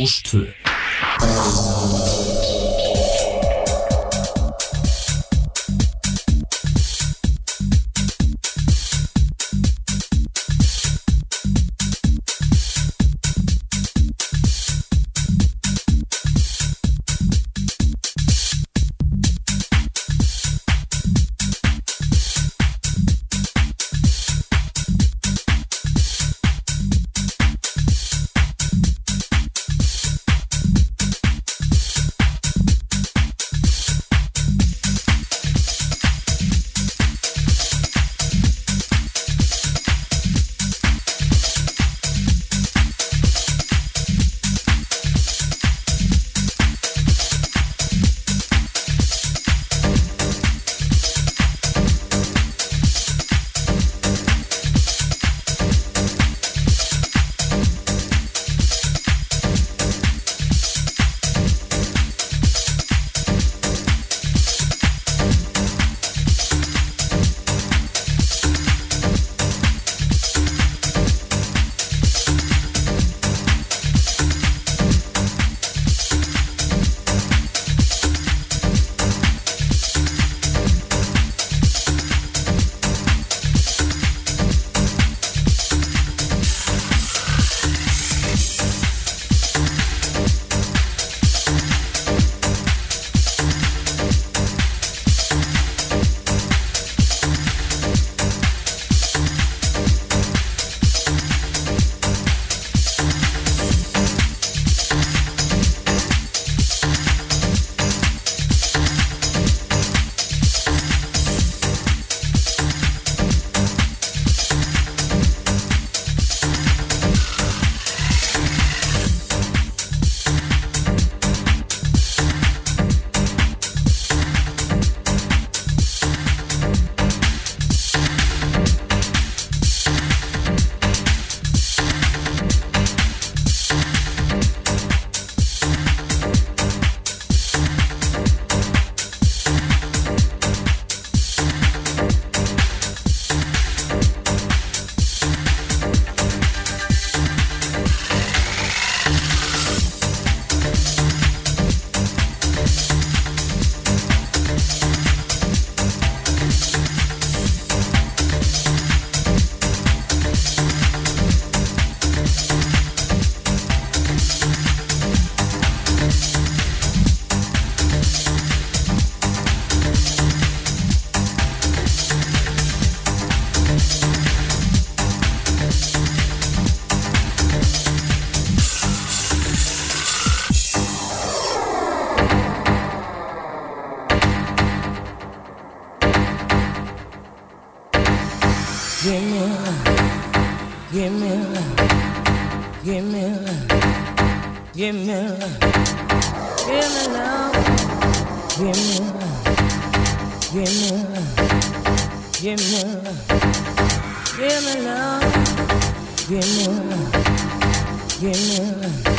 Rástvö again.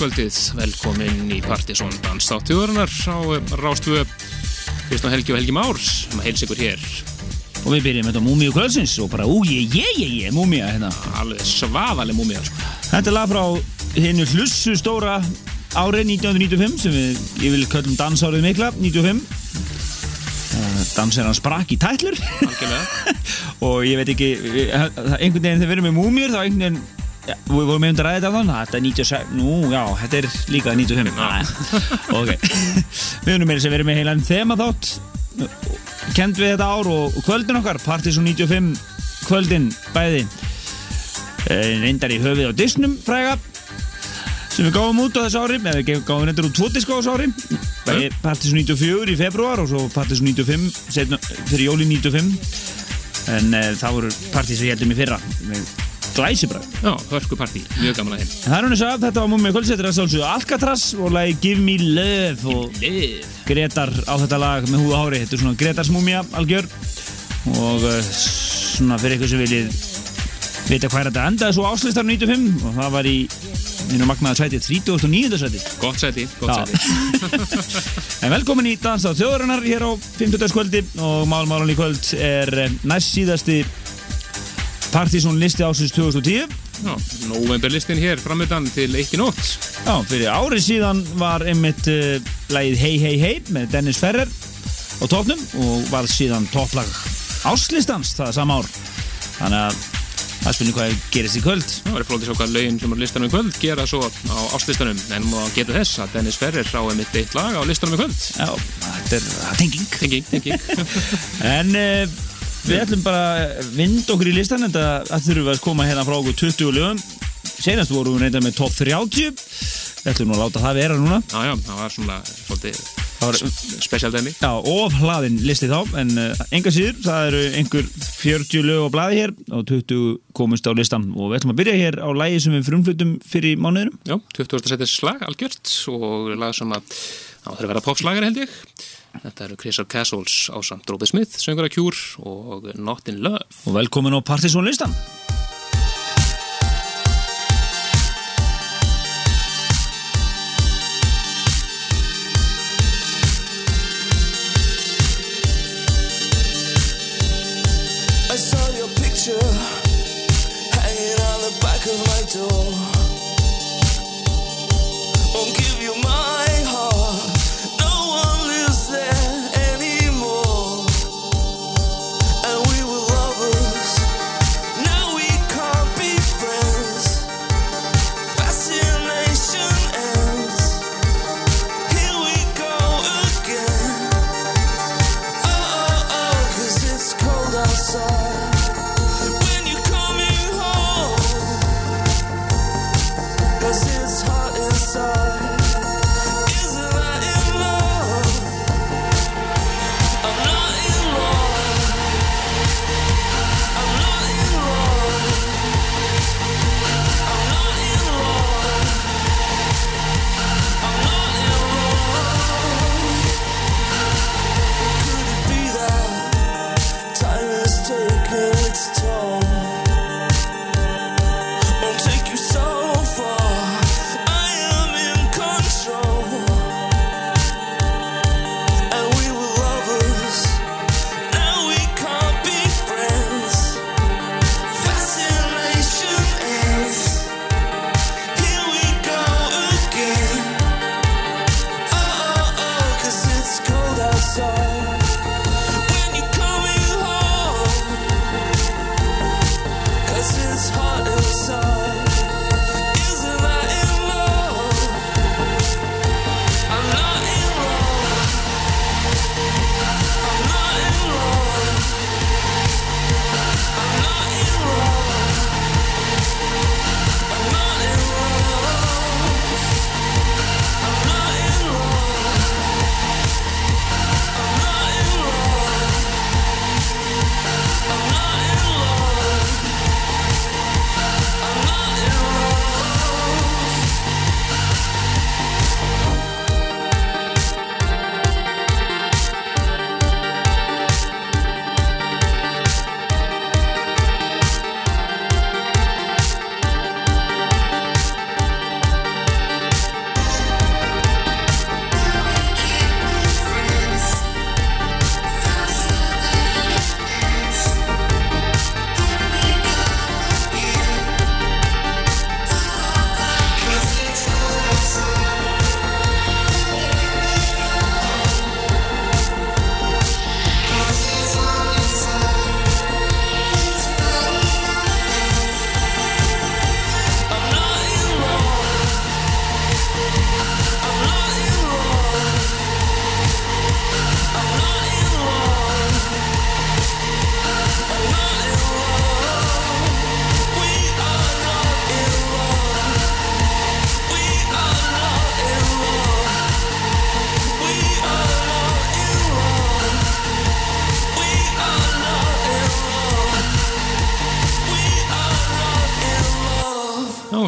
Kvöldið, velkomin í Partisón Danstáttjóðurnar á Rástfjö Kristján Helgi og Helgi Már sem að heilsa ykkur hér. Og við byrjum þetta Múmiu kvöldsins og bara ú, ég, ég, ég, Múmia hérna. Alveg svaðaleg múmið sko. Þetta er lag frá hinnu hlussu stóra árið 1995 sem við, ég vil köllum dansárið mikla, 95 uh, Dansir hann sprakk í tætlur. Algjörlega. Og ég veit ekki, við- einhvern veginn þegar við erum með múmjur þá einhvern veginn við vorum með um þetta á þann, þetta er 96, nú já, þetta er líka 95 Næ, ok. Við erum með þess að vera með heilan þema þátt kend við þetta ár og kvöldin okkar, Partiðsson 95 kvöldin bæði. Eh, reyndar í höfuð á Disnum fræga sem við gáum út á þessu ári eða við gáum reyndar út tvo diska á þessu ári. Partiðsson 94 í februar og svo Partiðsson 95 setna, fyrir jóli 95 en uh, það voru partí sem ég heldum í fyrra. Með glæsibræð Já, hörkupartí, mjög gaman að heim En það er hún þess að þetta var múmið kvöldsettir að sálsögðu Alcatraz og lagi Give Me Love og Gretar á þetta lag með húða hári. Þetta er svona Gretars múmia algjör og uh, svona fyrir eitthvað sem viljið vita hvað er þetta. Endaði svo áslistar 95 og það var í minu magnaða sæti 39. sæti. Gott sæti, gott sæti. En velkomin í Dans á þjóðurinnar hér á 50. kvöldi og málmálan í kvöld er eh, næst síðasti Partizón listi ásins 2010 Já, novemberlistin hér framöndan til ekki nótt Já, fyrir árið síðan var einmitt uh, lagið Hey Hey Hey með Dennis Ferrer á topnum og var síðan topplag áslistans það sama ár. Þannig að það spilur hvað gerist í kvöld. Það var flótið svo hvað lögin sem er listanum í kvöld gera svo á áslistanum en maður getur þess að Dennis Ferrer á einmitt eitt lag á listanum í kvöld. Já, þetta er það er tenging. Tenging, tenging. En uh, við ætlum bara að vinda okkur í listan en það þurfum að koma hérna frá okkur 20 lögum. Senast vorum við reynda með top 30 við ætlum að láta það vera núna. Já, já, það var svona svolítið Það var special dæmi. Já, of hlaðin listi þá, en uh, enga síður, það eru einhver 40 lög á blaði hér og 20 komust á listan og við ætlum að byrja hér á lægi sem við frumflutum fyrir mánuðinum. Já, 20. setis slag, algjört og lag sem að það er að vera popslagar held ég Þetta eru Chris Castles á samt Robert Smith, söngur að kjúr og Not in Love. Og velkomin á Partizón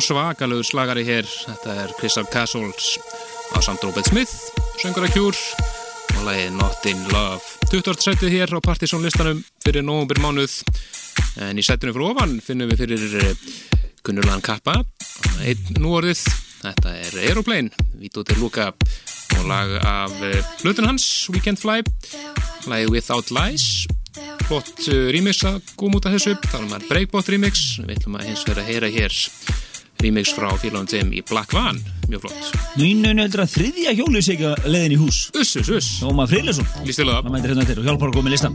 svakalögur slagari hér. Þetta er Crystal Castles á samt Robert Smith, söngur að kjúr og lagið Not in Love. 20. setið hér á Partisan listanum fyrir nógumbir mánuð en í setinu frá ofan finnum við fyrir Gunnurlan Kappa einn núorðið, þetta er Aeroplane, Vito til Luka og lag af hlutun hans Weekend Fly, lagið Without Lies. Flott uh, remix að góða múta þessu þá er maður Breakbot remix. Við ætlum að hins vera að heyra hér remix frá félagum þeim í Black Van mjög flott Nú innum heldur að þriðja hjólið sé ekki að leiðin í hús Uss, uss, uss, Ómar Friðlesson líst til það Það mætir hérna til og hjálpar að koma í listan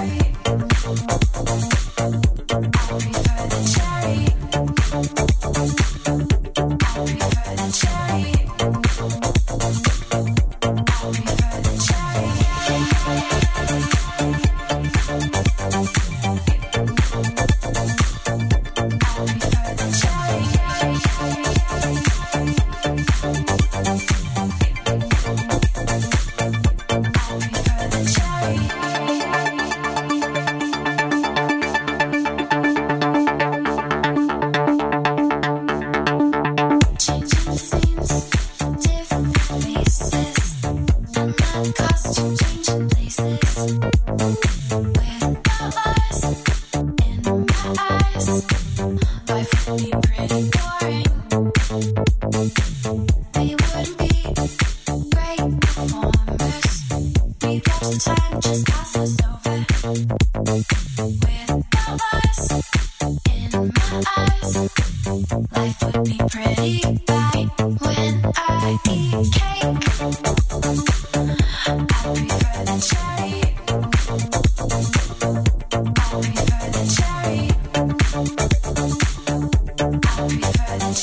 okkur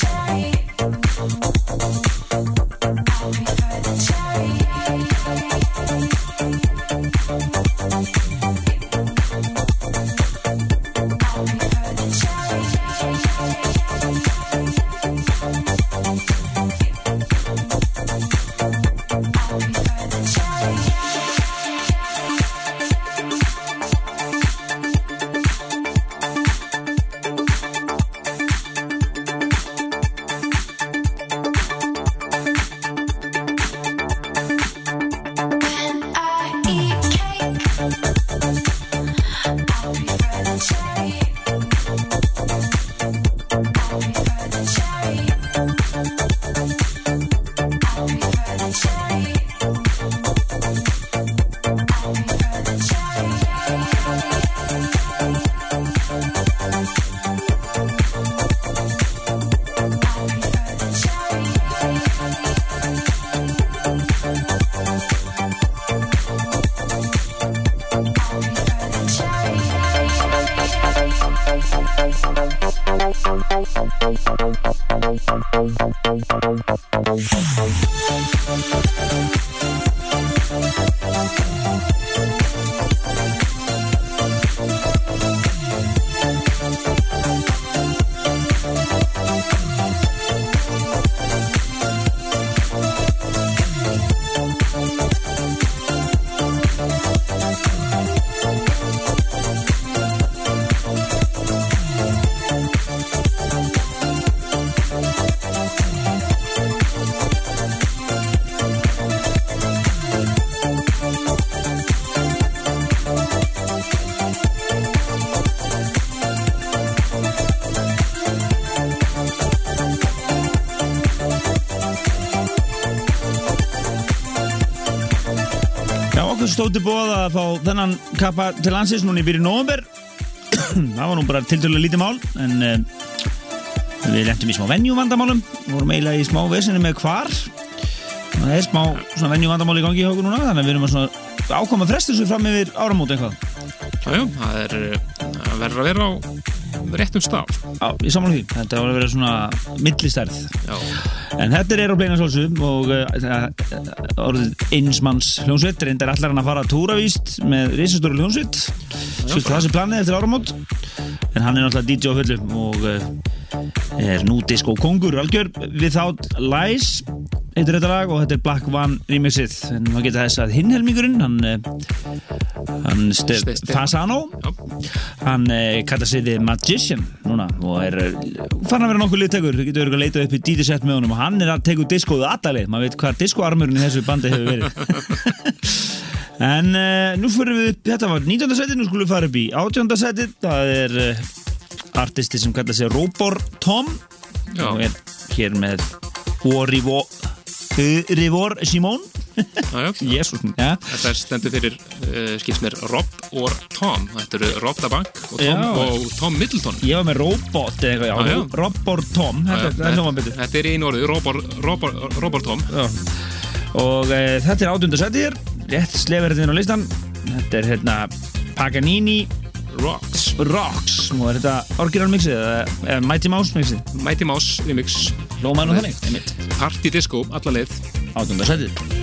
stóð til bóða að fá þennan kappa til landsins núna í byrju nóvember. Það var nú bara tildulega lítið mál en uh, við lentum í smá venjuvandamálum. Vorum eiginlega í smá vesinu með hvar. Það er smá svona venjuvandamál í gangi hjá okkur núna þannig að við erum að svona ákoma frestu svo fram yfir áramót eitthvað. Jájú, það er uh, það verður að vera á réttum staf Já, ég saman því, þetta var að vera svona millistærð. En þetta er Aeroplane að svolsum og uh, orðið einsmanns hljónsveit reyndar allar hann að fara að túravíst með risastóru hljónsveit Svilt það sé planið eftir áramót. En hann er náttúrulega DJ á fullum og uh, er nú disco kongur algjör. Without Lies heitir þetta lag og þetta er Black One remixið. En maður geta þess að hinn helmingurinn hann, uh, hann Fasano hann uh, kallar sig The Magician núna og er fann að vera nokkuð liðtekur, þau getur verið að leita upp í DJ set með honum og hann er að teka út diskoðu allalið maður veit hvað diskoarmurinn í þessu bandi hefur verið en uh, nú fyrir við upp, þetta var 19. setið nú skulum við fara upp í 18. setið það er uh, artisti sem kallar sig Robor Tom og er hér með Orivor Rivor Simón. Jésús. Þetta er stendur fyrir, uh, skilst mér, Rob og Tom. Þetta eru Rob da Bank og Tom, og Tom Middleton. ég var með Robot eða eitthvað, já. Robor Tom þetta, er þetta er einu orðið, Robert, Robert Tom. Já. og e, þetta er átunda setið rétt sleferðin á listan þetta er hérna Paganini Rocks. Rocks og er þetta orginal mixið eða, eða Mighty Mouse mixið Mighty Mouse remix. Lómaður nú þannig, Party Disco, alla leið. átunda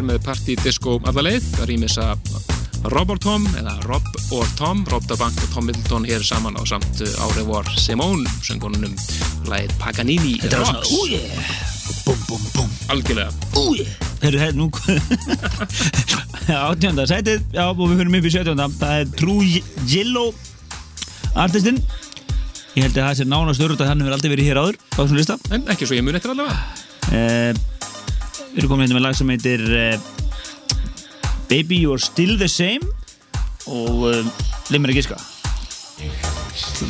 hér með Party Disco alla leið, það rýmis að Rob or Tom, eða Rob or Tom Rob da Bank og Tom Middleton hér saman á samt árið vor Simone söngunum lagið Paganini. Þetta var svona, Rocks. ú yeah. Bum, bum, bum. Algjörlega. Ú yeah. Herru, hér, nú Átjönda sætið, já, og við fyrir upp í sjötjönda Það er True Yellow Artistinn. Ég held að það sé nánast örut að hann hefur aldrei verið hér áður á þessum lista. En ekki svo ég mun eftir allavega. Uh, Við erum komin hérna með lag sem heitir uh, Baby You're Still the Same. Og uh, leið mér að giska.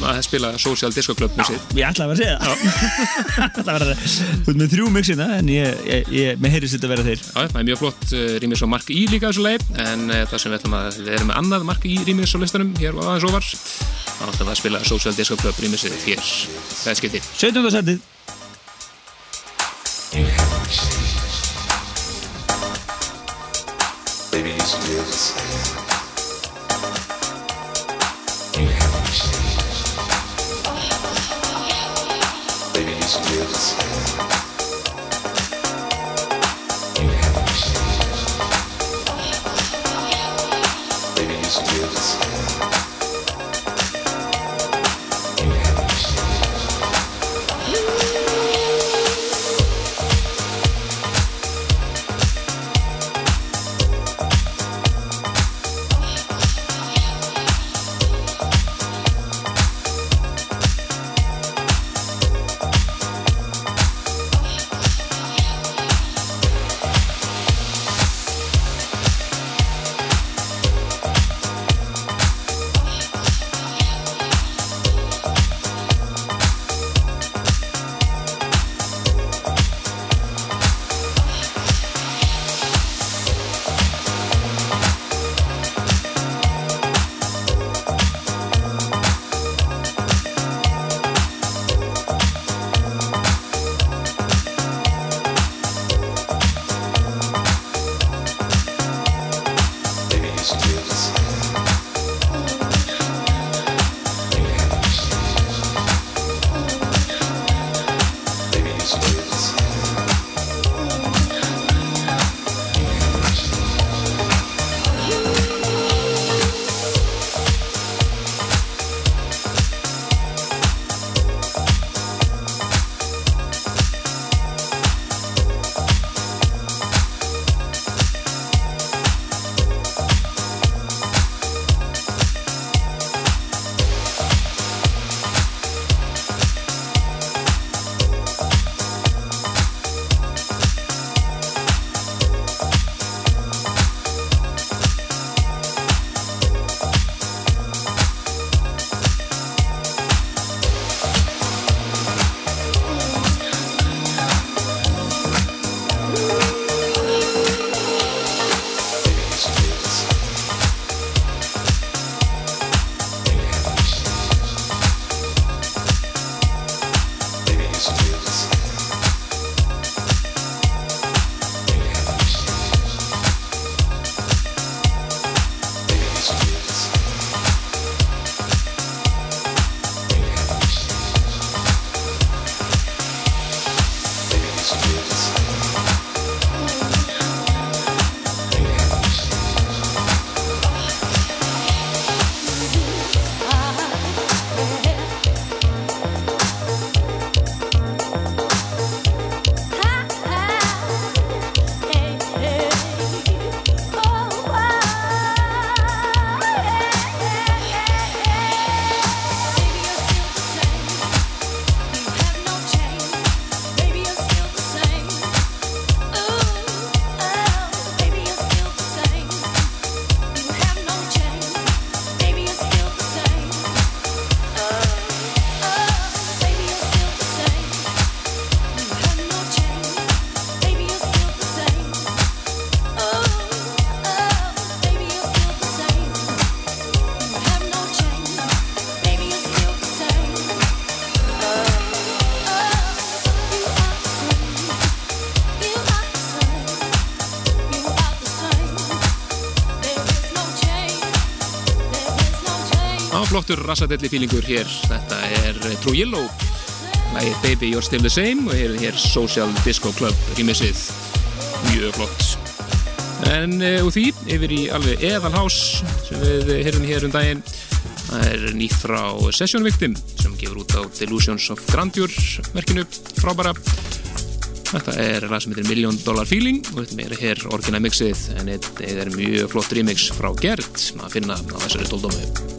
Að spila Social Disco Club musið Ég ætla að vera að segja það. Ætla að vera að Þú ert með þrjú mixina en ég, ég, ég með heyrðist þetta að vera þeir Já, það er mjög flott uh, rýmis á Mark í líka þessu leið en uh, það sem við ætlum að við erum með annað Mark í rýmis á listanum hér og aðeins ofar. Þá ætlum við að spila Social Disco Club rýmisið hér. Það er skipti 17. setið silence. Flottur rassadelli fílingur hér. Þetta er True Yellow. Lagið Baby You're Still the Same og hér er hér Social Disco Club rýmisið mjög flott. En uh, úr því, yfir í alveg eðalhás sem við heyrðum hér um daginn það er nýtt frá Session Victim sem gefur út á Delusions of Grandeur verkinu. Frábæra. Þetta er lag sem heitir Million Dollar Feeling og þetta meira hér orginal mixið en þetta er mjög flott remix frá Gert að finna á þessari tóldómi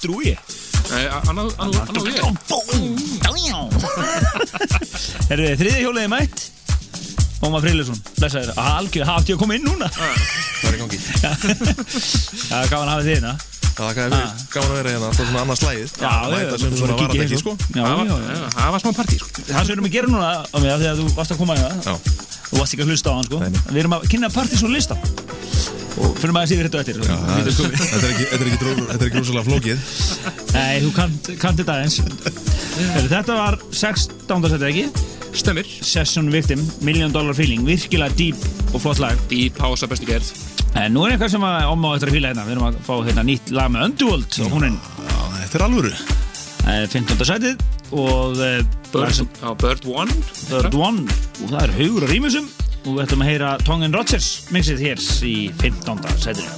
Er það aftur úi? Nei, annað, ég Herru, þriði hjólið er mætt. Ómar Friðlusson, blessaður. Algjör, það átti ég að koma inn núna? Það er í gangi. Það er gaman að hafa þið hérna. Það er gaman að vera hérna. Alltaf svona annað Mæta sem þú svona að kíkja varðekki hérna. sko. Það var- það smá partí sko. Það sem við erum að gera núna á mig að þú varst að koma í það Já, Þú varst ekki að hlusta á hann sko. Við erum að kynna partys og lista Og fyrir maður að sé þetta komið. Þetta er ekki, þetta er ekki, er ekki rosalega flókið. Nei, þú kannt kan þetta aðeins. Heyrðu, Þetta var 16. seti ekki? Stemmir Session Victim, Million Dollar Feeling Virkilega dýp og flott lag. Í pása bestu gerð. En nú er eitthvað sem að omma á eftir að fíla hérna. Við erum að fá hérna nýtt lag með Underworld og hún er þetta er alvöru. Eh, 15. setið og eh, Bird, sem- á, Bird One. Third One. Og það er haugur og rýmusum og við ætlum að heyra Tongan Rodgers mixið hér í 15. setinu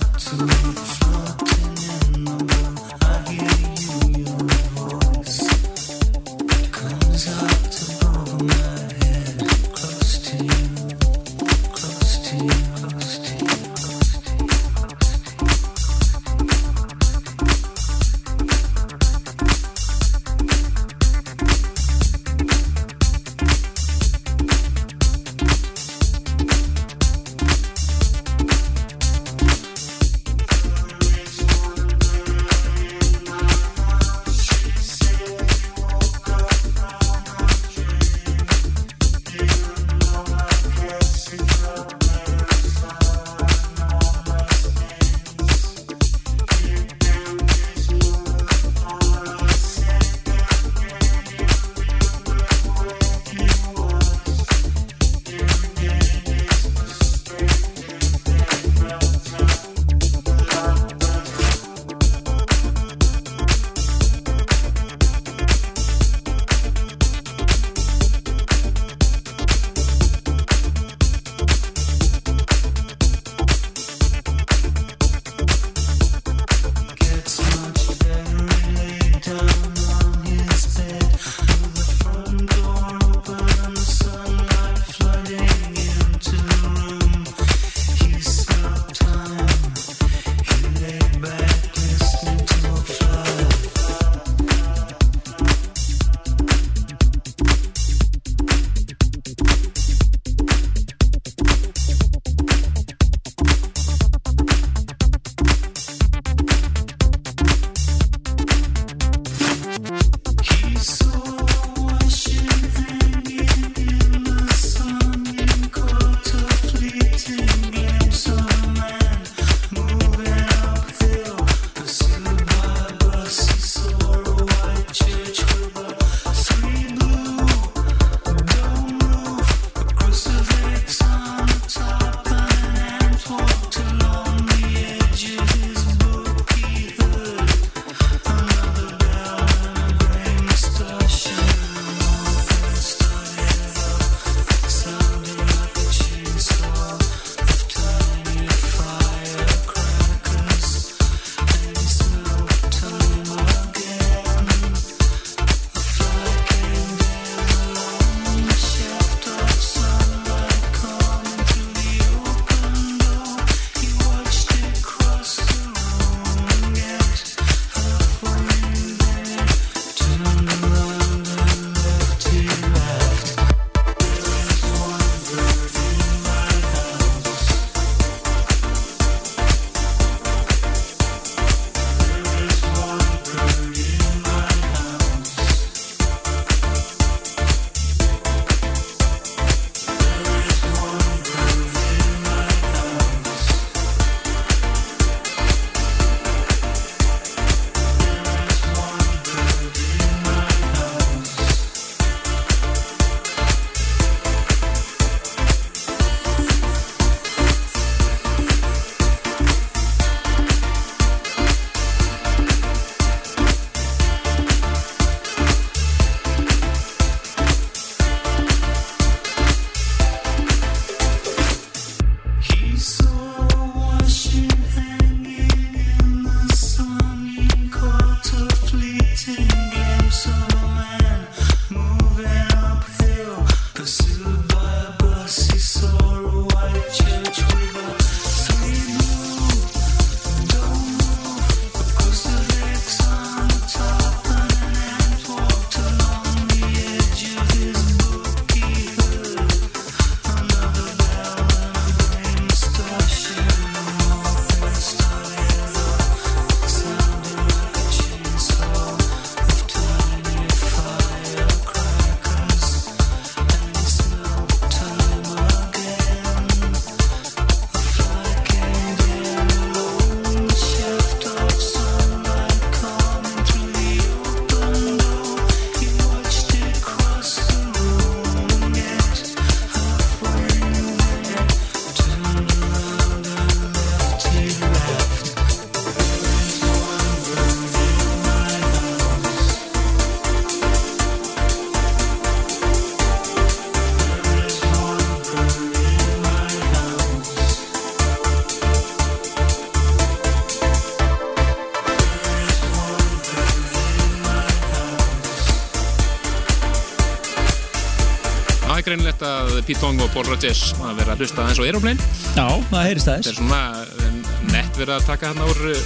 greinilegt að Pete Tong og Paul Rodgers að vera að hlusta eins og Aeroplane. Já, það heyrist Þetta er aðeins. svona eh, nett verið að taka hann úr uh,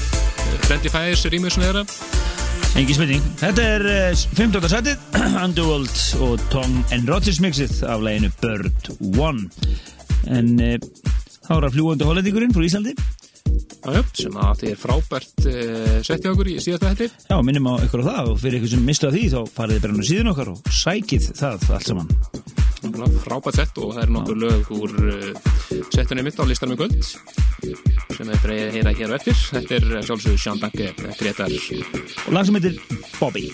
Friendly Fires rýmusin þeirra. Engin spurning. Þetta er uh, 15. setið, Underworld og Tom and Rodgers mixið af læginu Bird One. En uh, þá er að fljúandi hollendingurinn frá Íslandi. Já, sem að þetta er frábært uh, sett hjá okkur í síðasta hætti. Já, minnum á ykkur á það og fyrir ykkur sem mistu að því þá farið þið bara á síðan okkar og sækið það allt saman. Frábært sett og það er nokkur lög úr uh, settunni mitt á listanum í kvöld sem að heyra hér á eftir. Þetta er eh, sjálfsögur Sján Danke, Gretar Og lag sem heitir Bobby.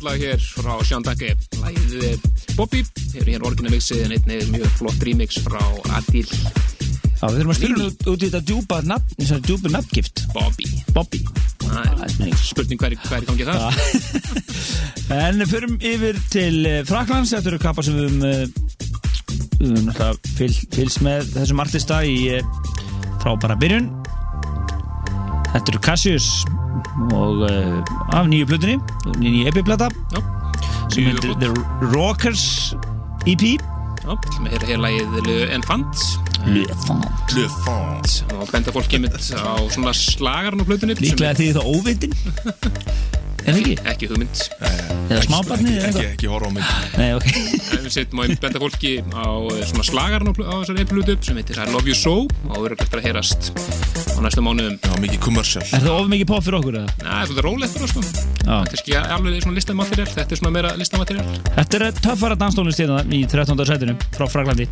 Stórfallega hér frá Sean Dake Læðið Bobby. Hefur hér orginamixið en einnig mjög flott remix frá Adil. Já, við þurfum að spila út, út í þetta djúpa nafn, þessari djúpa nafngift. Bobby. Bobby. Það Það er spurning hver, hver gangi þar. En förum yfir til eh, Fraklands, þetta eru kappa sem við við höfum náttúrulega fyll, fylgst með þessum artista í eh, frá bara byrjun. Þetta eru Cassius og uh, af nýju plutinni nýju epiplata sem heitir. The Rockers E EP Já, hér lægið Le Enfant Le Font Le Font og benda fólki mitt á svona slagarn á sem Líklega er því það óvitin En ekki? ekki? hugmynd. Eða smábarnið eða Ekki, ekki mig Nei, ok. En við setjum á að benda fólki á eh, svona slagarn á, þessari plötu sem heitir I Love You So og verður eftir að heyrast á næstu mánuðum. Já, mikið kommersial Er það of mikið pop fyrir okkur eða? Næ, það er rólegt fyrir sko. Já. Þetta er ekki alveg svona listamateriál Þetta er svona meira listamateriál Þetta er töffara danstónlist hérna í 13. sætinu frá Fraklandi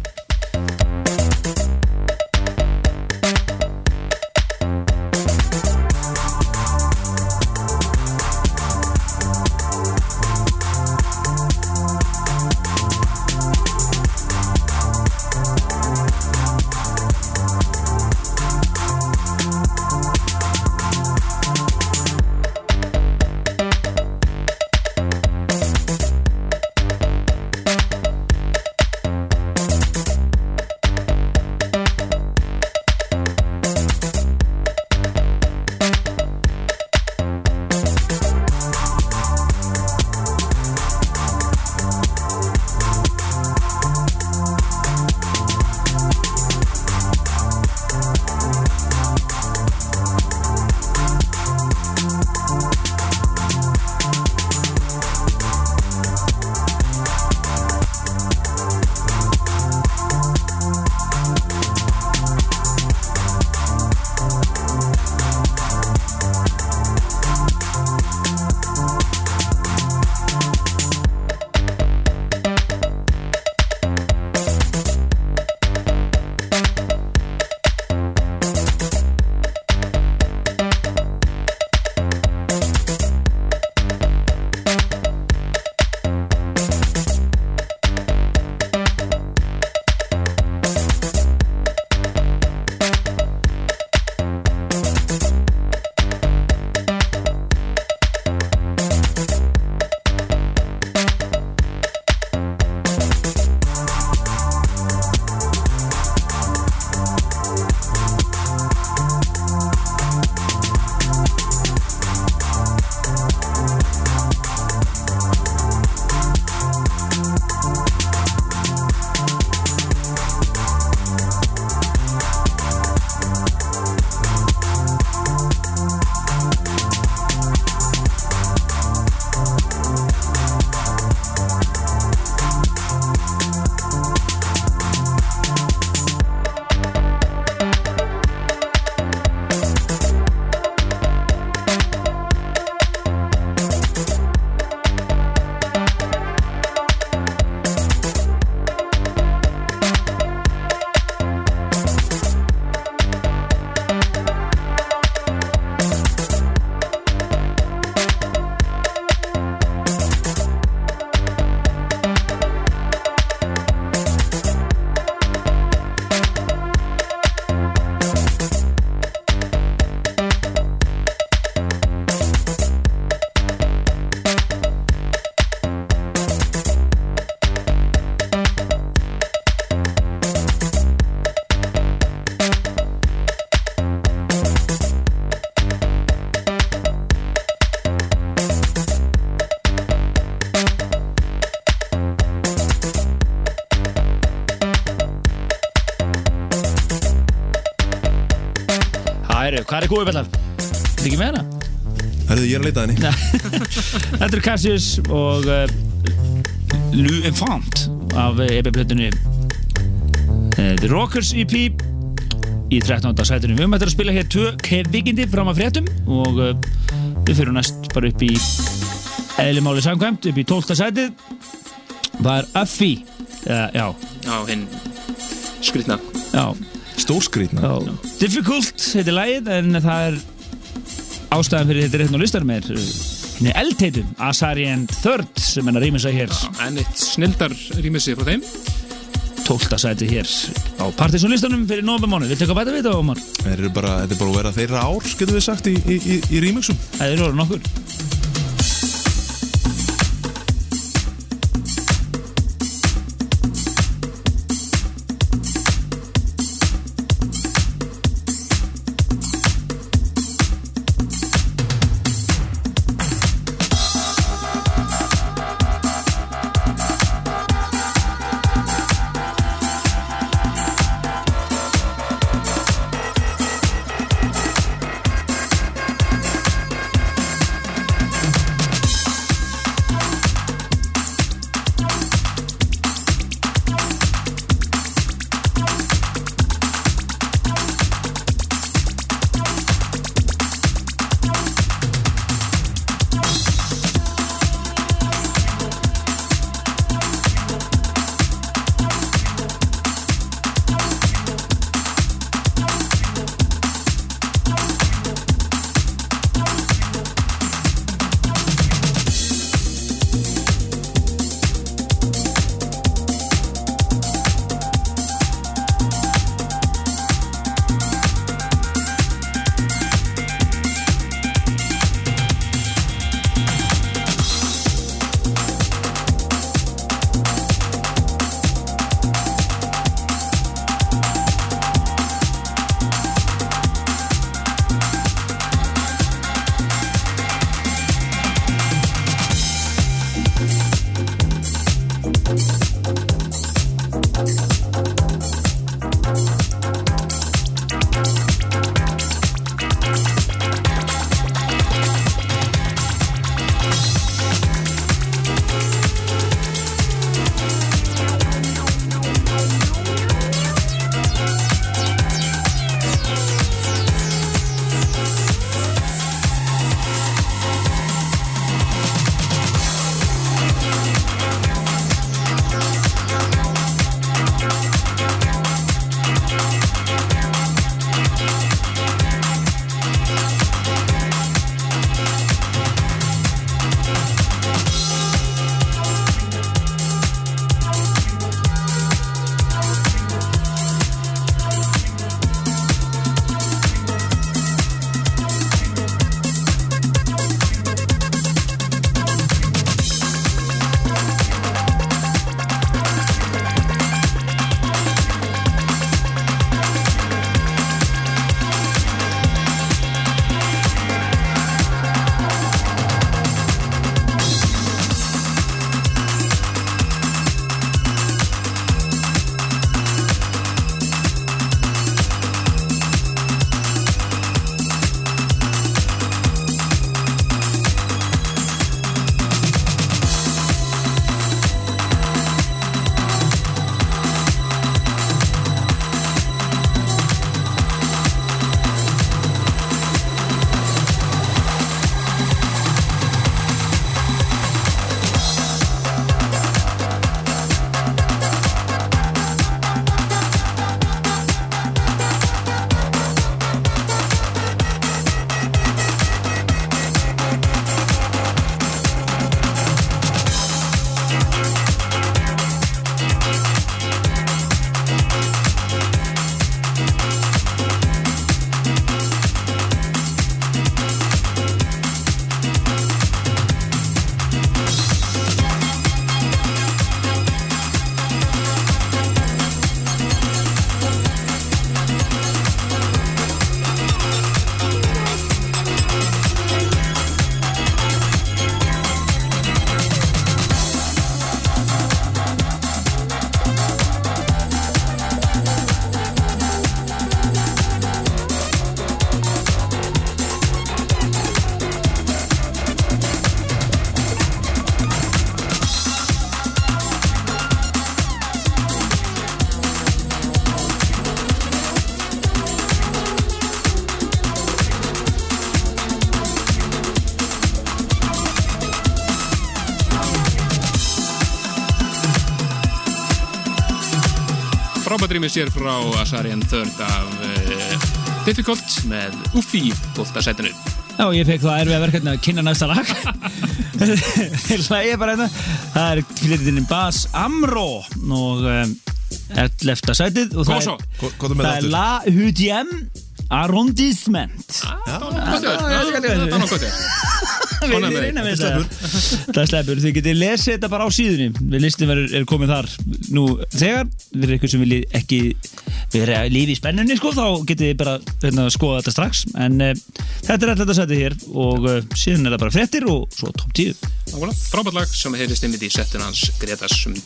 Hvað er góðið bellar? Þetta ekki með hana? Ég er að leita að henni Þetta er Cassius og uh, Lou Enfant af EP-plötunni uh, The Rockers EP í 13. sætunum. Við höfum eftir að spila hér tvö kevikindi fram að fréttum og uh, við fyrir næst bara upp í eðlimáli samkvæmt, upp í 12. sætið það er Uffy uh, já, Já, hinn skrýtna já, Stórskrýtna. Difficult heitir lagið en það er ástæðan fyrir þetta rétt á listanum er uh, henni eldheitum Asari and Third sem henni rýmisa hér. En eitt snildar rýmissi frá þeim. 12. sæti hér á partysónlistanum fyrir nóvemmánu Viltu eitthvað bæta við þetta, eru bara, þetta er bara að vera þeirra ár, getur við sagt, í, í, í, í remixum. Það er orðin okkur rýmis hér frá Asarian Third af uh, Difficult með Uffi bóltasætinu Já, ég fekk það erfið verkefni að kynna næsta lag. Hérna. Það er flyttinni Bas Amro og um, 11. sætið og það svo. er, er með það er? La Hudjem Arrondissement. Það er gott. Við erum reyna með þetta Það sleppur, þið getið lesið þetta bara á síðunni. Við listin verður, er komið þar nú þegar Erum eitthvað sem vilji ekki vera lífi í spennunni sko, þá getið þið bara hérna, skoða þetta strax. En uh, þetta er alltaf sætið hér og uh, síðan er það bara fréttir og svo top 10 Frábært lag sem heyrist einmitt í settun hans Gretas um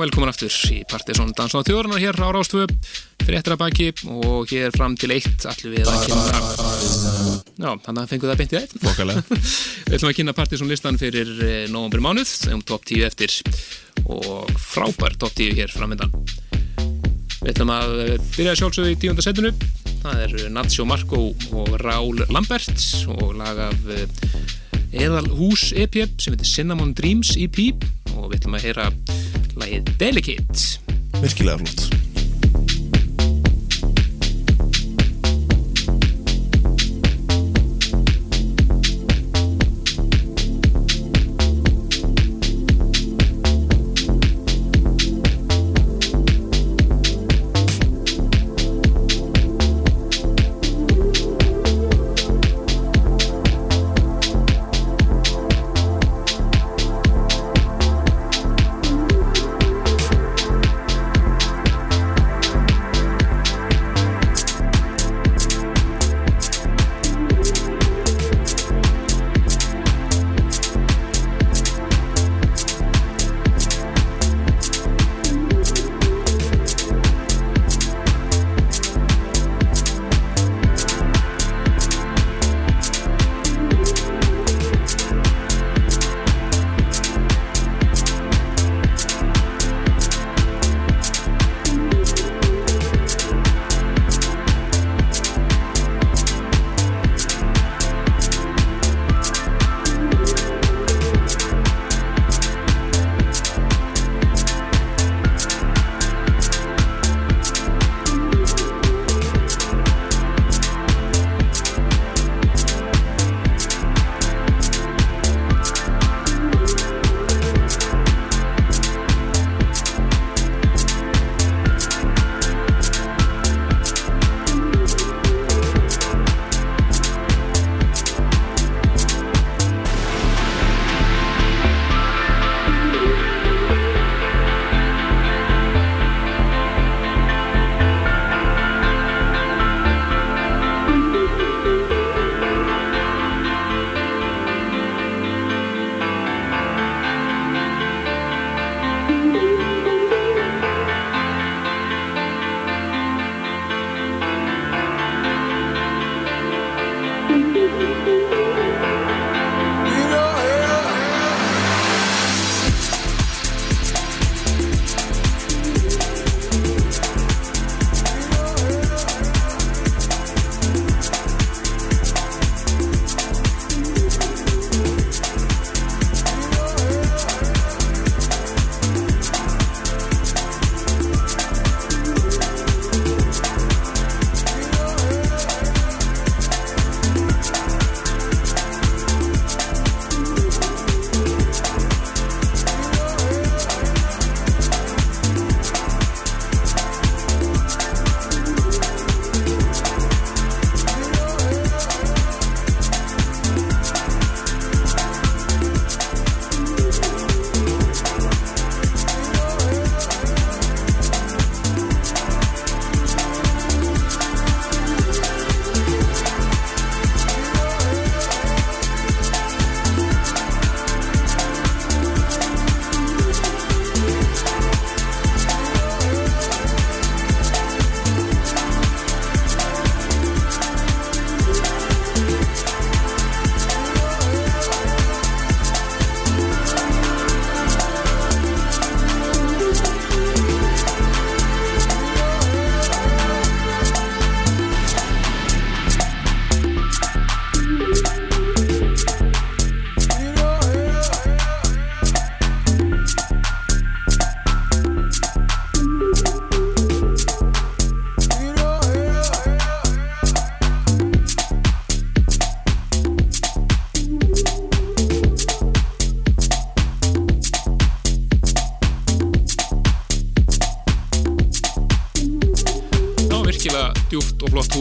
velkomin aftur í Partiðsson Dansláð þjóðurnar hér á Rástvö fréttir að baki og hér fram til eitt ætlum við að kynna Já, þannig að fengu það beint í eitt Við ætlum að kynna Partiðsson listan fyrir nóvambri mánuð um top 10 eftir. Og frábær top 10 hér framöndan Við ætlum að eh, byrja sjálfsögðu í tíunda setinu. Það er Nacho Marco og Raúl Lambert og lag af eh, Eðal Hús EP sem heitir Cinnamon Dreams EP og við ætlum að heyra lagið Delicate. Virkilega flott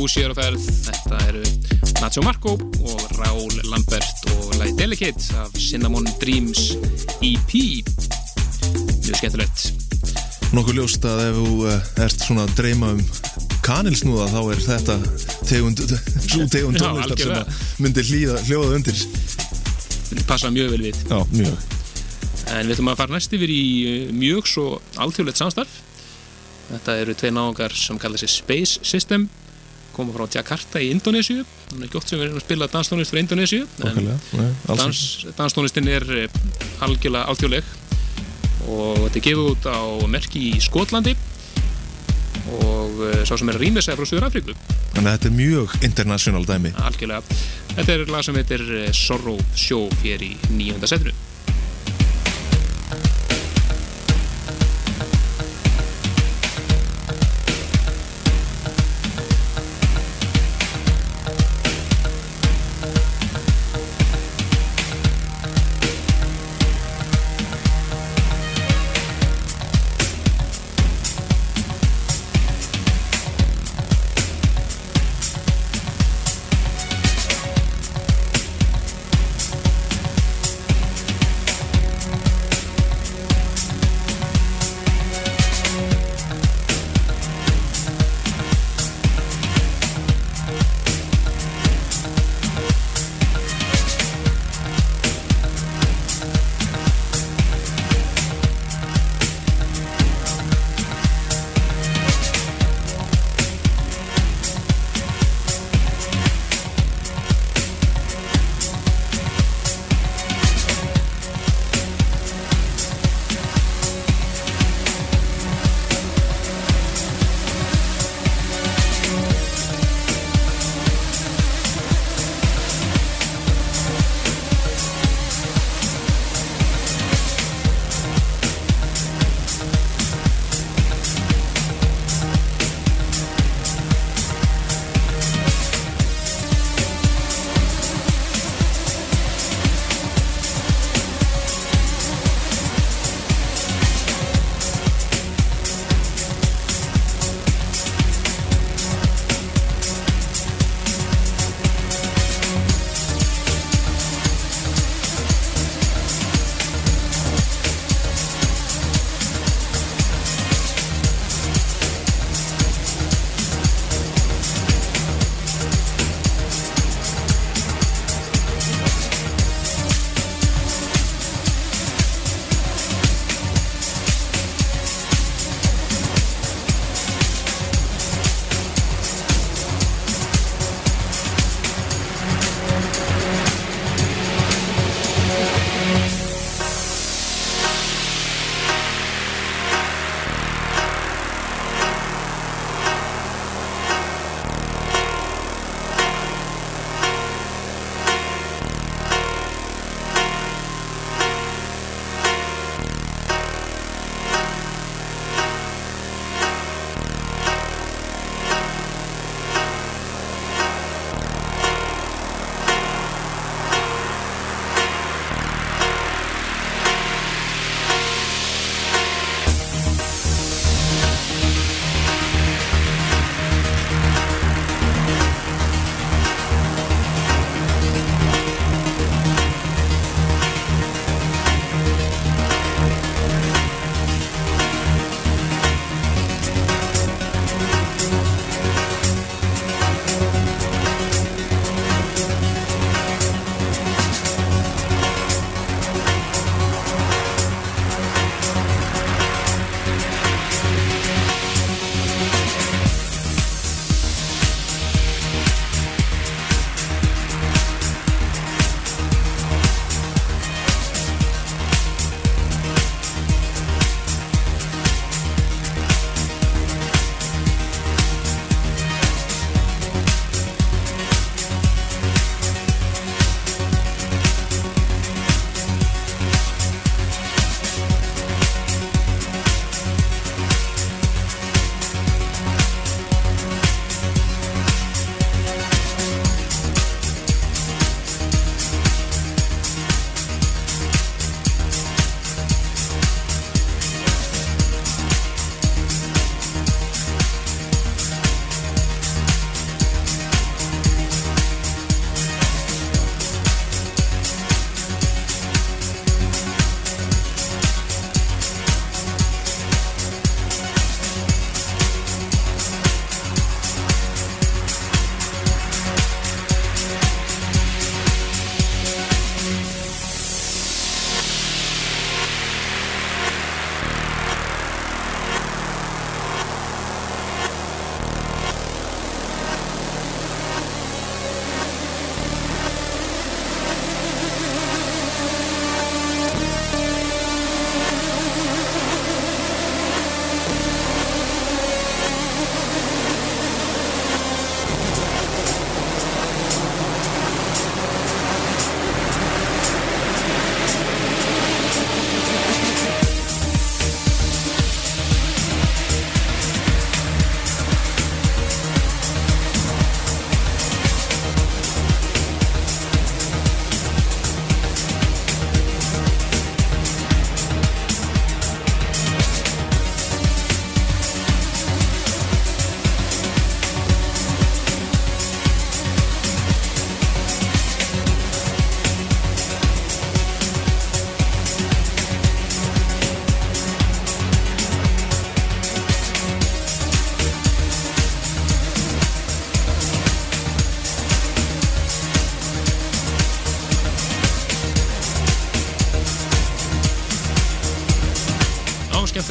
djúft og ferð. Þetta eru Nacho Marco og Raúl Lambert og lagi Delicate af Cinnamon Dreams EP mjög skemmtilegt. Nokkuð ljóst að ef þú eh, ert svona að dreyma um kanilsnúða þá er þetta tegund, svo tegund tónlistar sem að myndi hlýða, hljóða undir. Passa mjög vel við. Já, mjög. En við ætlum að fara næst yfir í eh, mjög svo alþjóðlegt samstarf. Þetta eru tvei náðungar sem kalla sig Space System, koma frá Jakarta í Indonésiu. Það er gjótt sem við erum að spila danstónlist frá Indonésiu. en dans, danstónlistin er eh, algjörlega alþjóðleg og þetta er gefið út á merki í Skotlandi og eh, sá sem er sig frá Suður Afríku Þannig að þetta er mjög international dæmi algjörlega. Þetta er lag sem heitir eh, Sorrow Show í nýjönda setinu.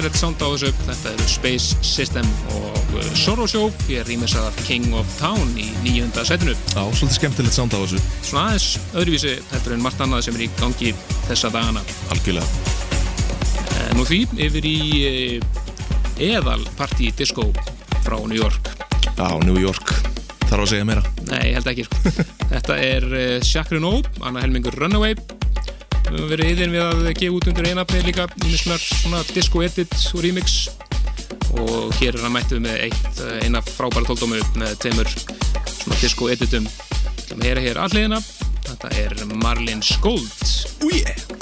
Skemmtilegt sound á þessu. Þetta eru Space System og uh, Sorrow Show. Er rýmisað af King of Town í nýjunda setinu. Já, svolítið skemmtilegt sound á þessu, Svona aðeins öðruvísi heldur en margt annað sem er í gangi þessa dagana. algjörlega. Eh, Nú því yfir í eh, eðal party disco frá New York. Já, New York, þarf að segja meira. Nei, held ekki. sko. Þetta er uh, Chakra No, annar helmingur Runaway. Við höfum verið yðin við að gefa út undir einafni líka ímisnar svona disco edit og remix og hér er hann mættuð með eitt, eh, eina frábæra tóldómu með tveimur svona disco editum. Við ætlum að heyra hér alliðina. Þetta er Marlin Skold. Ú, yeah!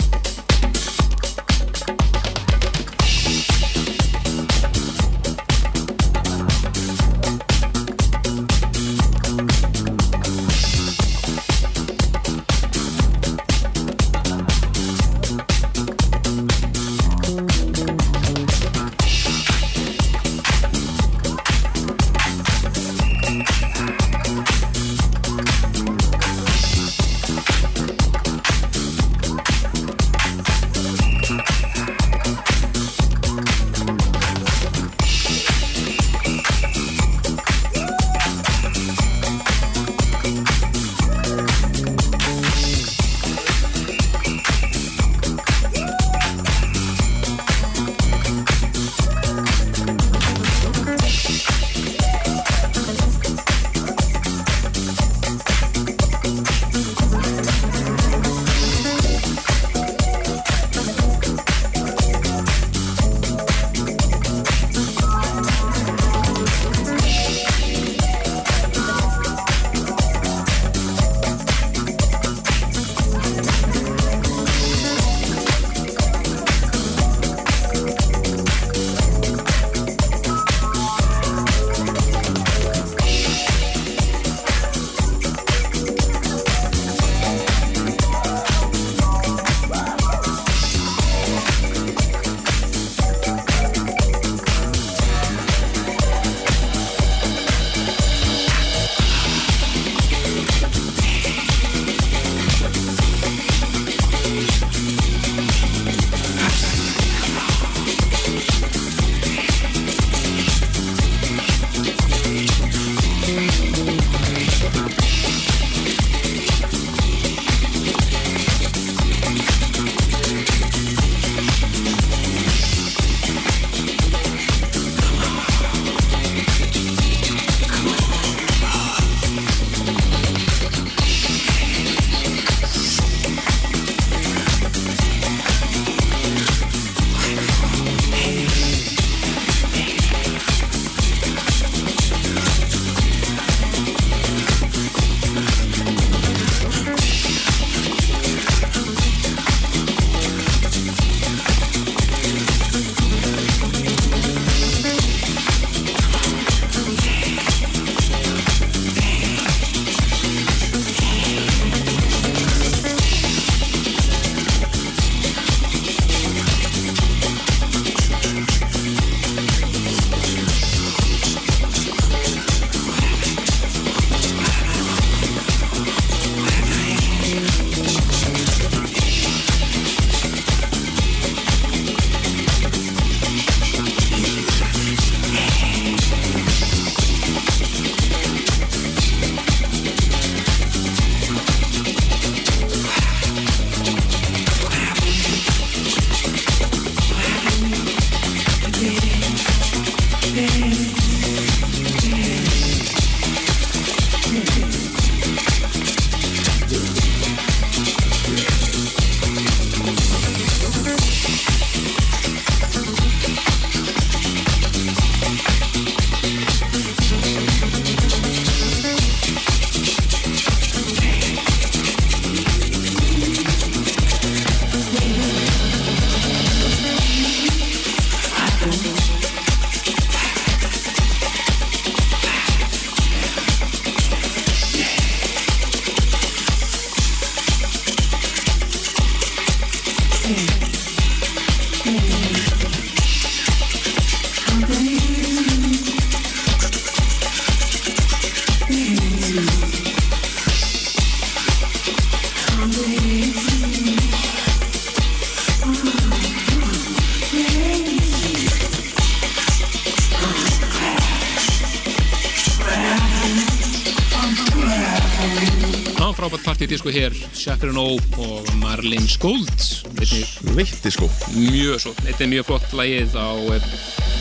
Partydisku hér Chaperone O og Marlene Skold einnig Veitti sko. Mjög svo, þetta er mjög flott lagið á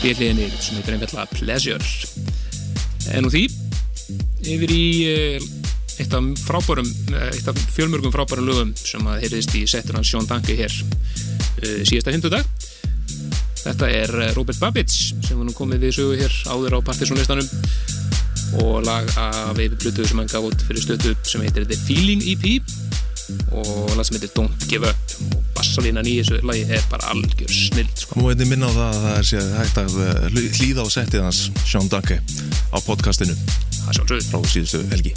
bíliðinni sem heitir einfallega Pleasure. En úr því yfir í eh, eitt af frábærum eh, eitt af fjölmörgum frábærum lögum sem að heyrðist í settur hans Sjón Danke hér eh, síðasta hindudag. Þetta er eh, Robert Babbitt sem var nú komið við sögu hér áður á partysónlistanum og lag af yfirplutu sem hann gaf út fyrir stötu sem heitir The Feeling EP og lag sem heitir Don't Give Up. Og bassalínan í þessu lagi er bara algjör snild sko. Má einnig minna á það að það er séð hægt að eh, hl- hlýða á settið hans Sean Dunke á podcastinu. Það sjálfsögð frá síðustu helgi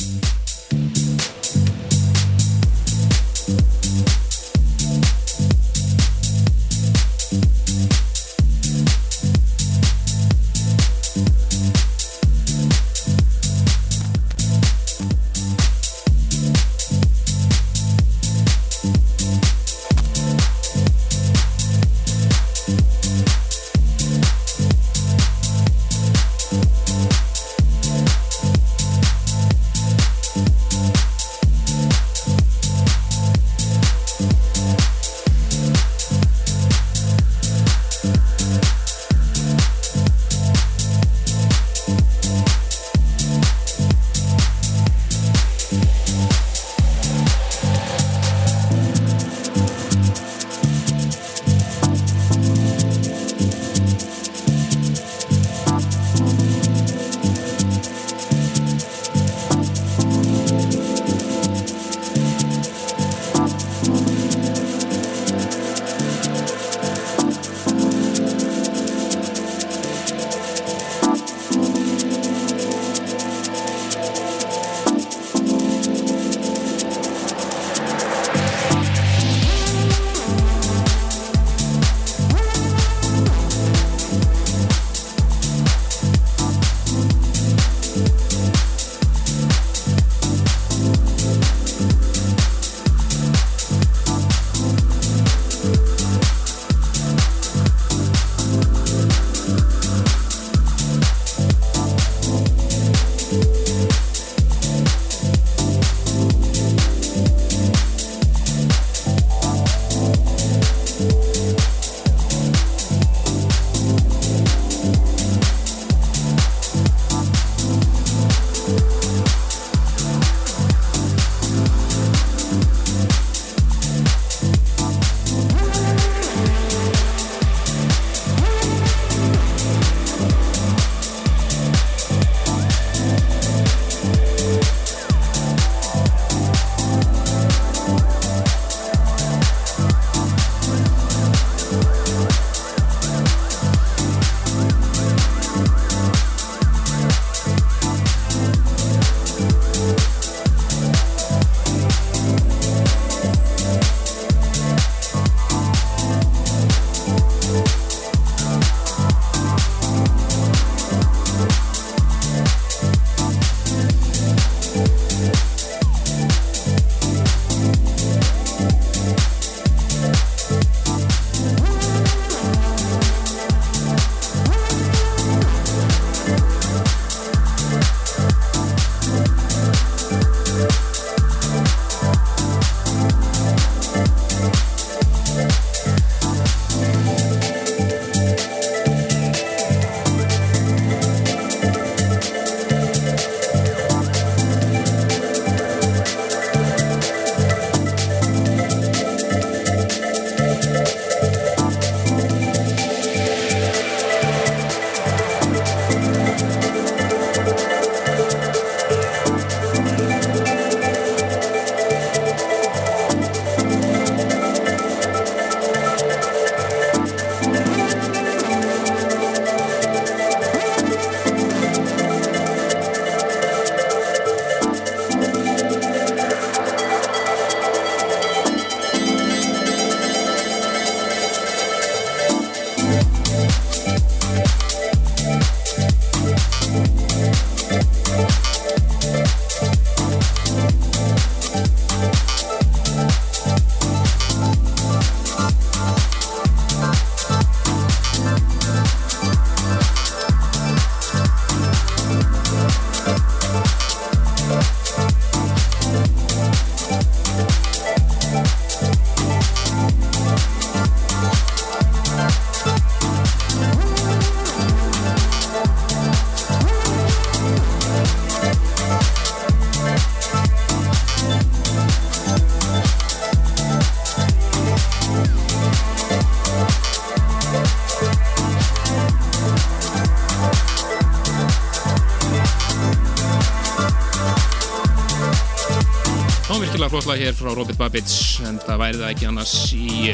virkilega flott lag hér frá Robert Babbitt en það væri það ekki annars í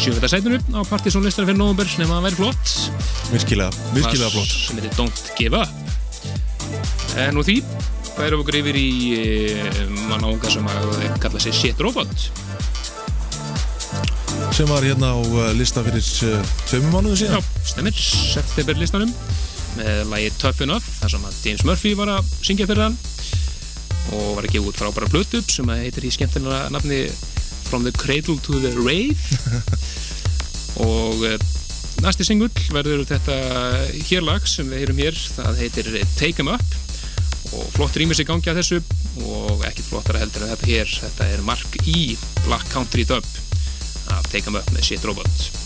sjöfunda sætinu á Partizón listar fyrir november nema það væri flott. Virkilega, virkilega flott. sem heitir Don't Give Up. En úr því færum okkur yfir í eh, mann ánga sem að kalla sig Shit Robot. Sem var hérna á uh, lista fyrir uh, tveimur mánuðu Já, síðan. Stemmir, september listanum með lagi Tough Enough þar sem að James Murphy var að syngja fyrir hann og var að gefa út frábæra blötu sem að heitir í skemmtilega nafni From the Cradle to the Rave. Og uh, næsti singull verður þetta hérlag sem við heyrum hér. Það heitir Take 'em Up. Og flott rýmis í gangi að þessu og ekkit flottara heldur en þetta hér. Þetta er Mark E. Black Country Dub af Take 'em Up með Shit Robot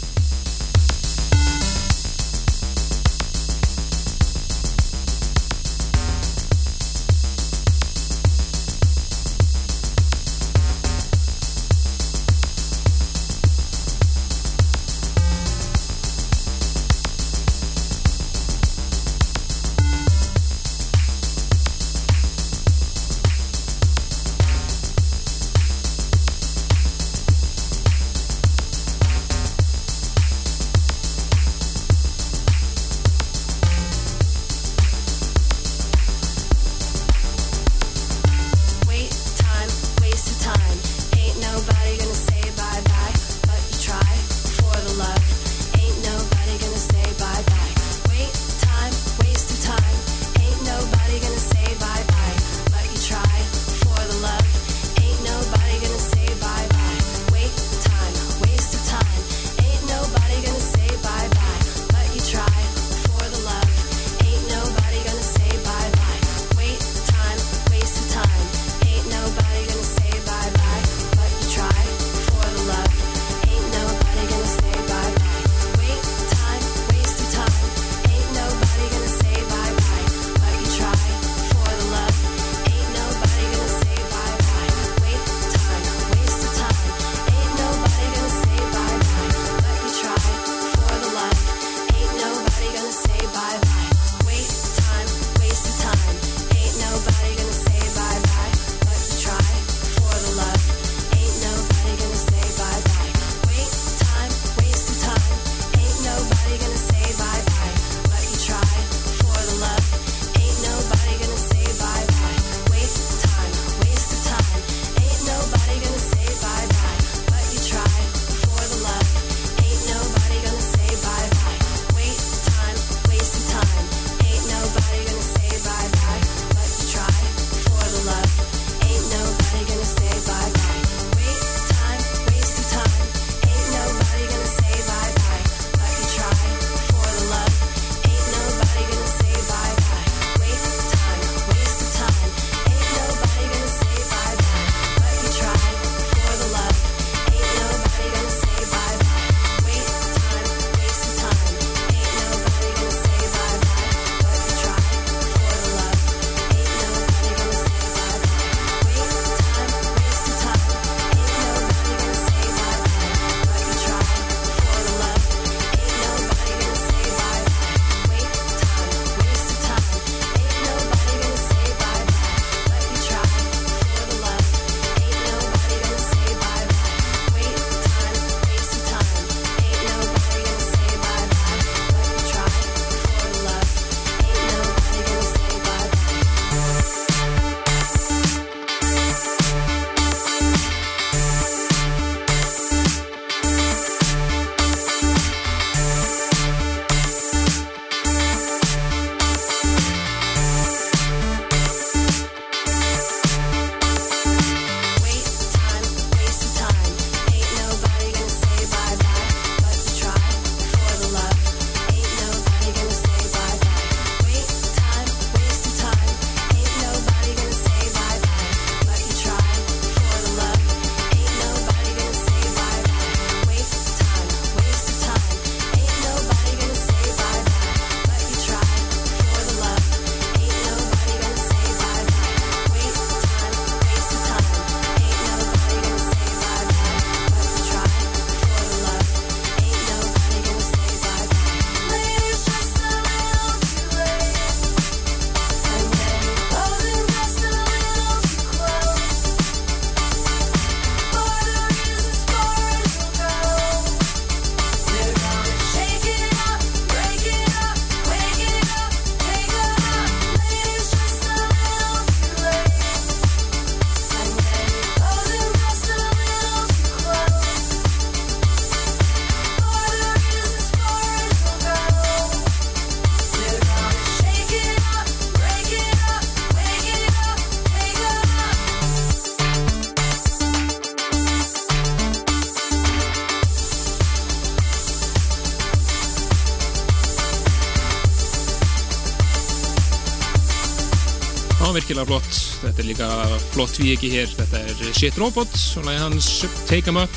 virkilega flott. Þetta er líka flott við ekki hér. Þetta er Shit Robot og lagi hans Take 'em Up.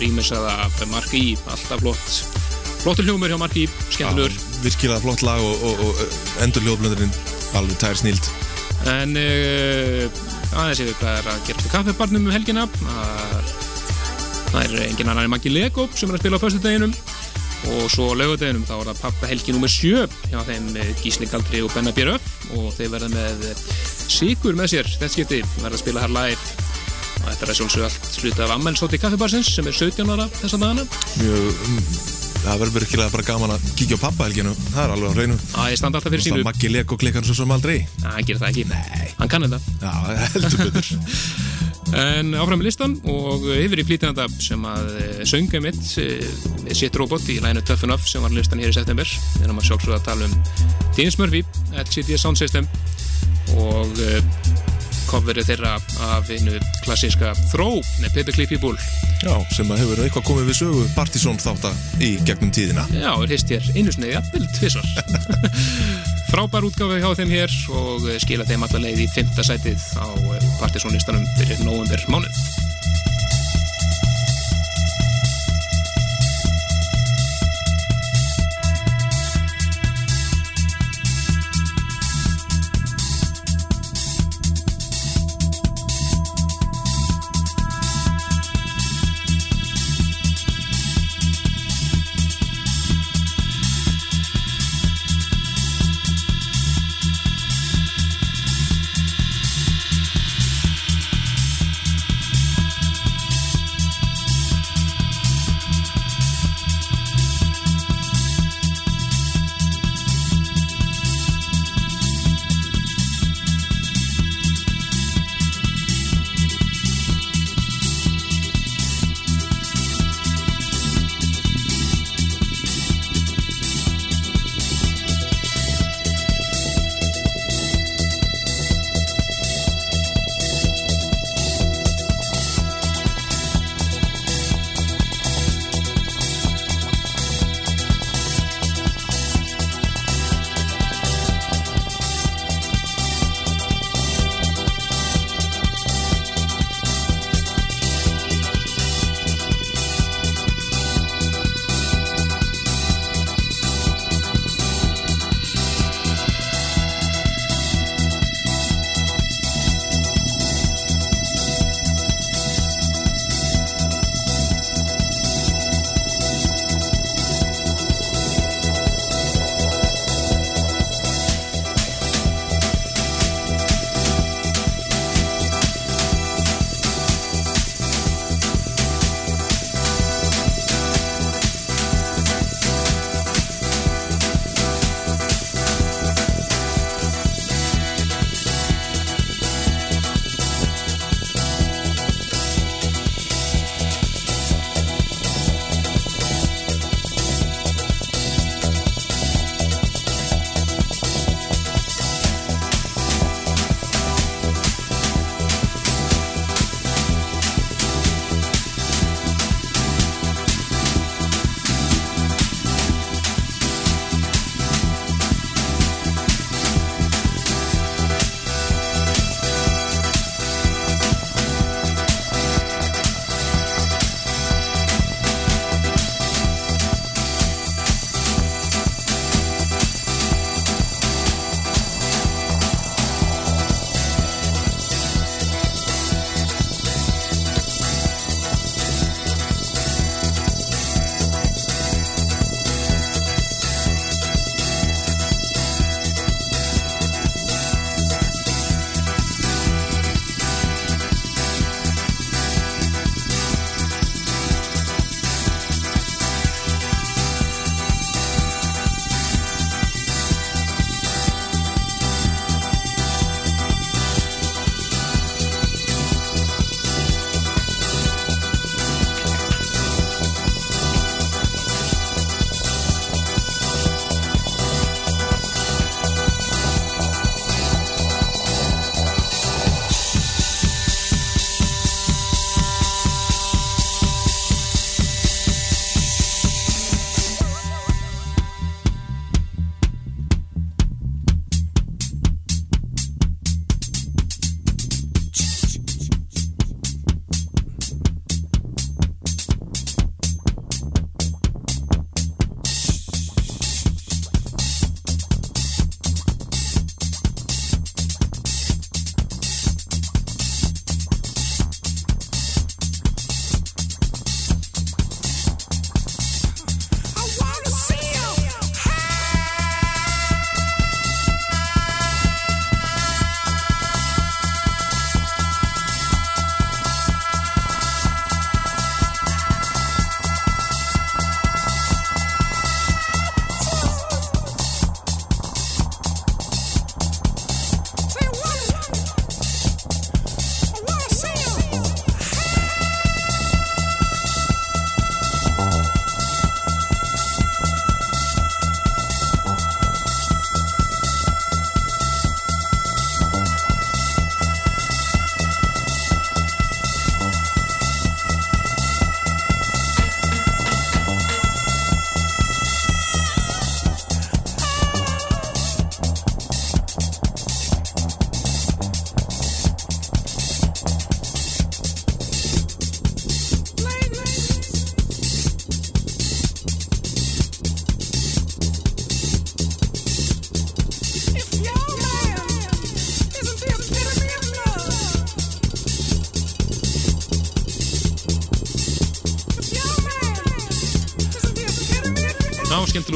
Rýmisaða af Mark E, alltaf flott. Flottur hljómur hjá Mark E, skemmtilegur. Virkilega flott lag og, og, og endur hljóðblöndurinn alveg tær snild. En uh, aðeins yfir hvað er að gera til kaffibarnum um helgina. Það er engin annar en Maggi Lego sem er að spila á föstudeginum. Og svo á laugardeginum þá er það pappa helgi nummer 7 hjá þeim eh, Gísli Galdri og Benna Björöf og þeir verða með Sigur með sér. Þetta skipti, verða að spila þar live og þetta er sjálfsög allt sluta af ammælsóti kaffibarsins sem er 17 ára þessa dagana. Mjög mm, það verður virkilega bara gaman að kíkja á pappahelginu það er alveg á hreinu. Að ég standa alltaf fyrir sínu. Það Maggi Lego klikkar svo sem aldrei. Næ, hann gerir það ekki. Nei. hann kann þetta. Já, heldur betur. En áfram með listan og yfir í flýtinanda sem að eh, sönga mitt með sitt robot í læginu Tough Enough sem var listan hér í september. Við erum að sjálfsögða að tala um Dennis Murphy, LCD Sound System og uh, coverið þeirra af einu klassíska Throw með Paperclip People. Já, sem að hefur eitthvað komið við sögu Partizón þátt í gegnum tíðina Já, er hist hér einu sinni, jafnvel tvisar. Frábær útgáfi hjá þeim hér og eh, skila þeim alla leið í fymta sætið á Partizónlistanum fyrir november mánuð.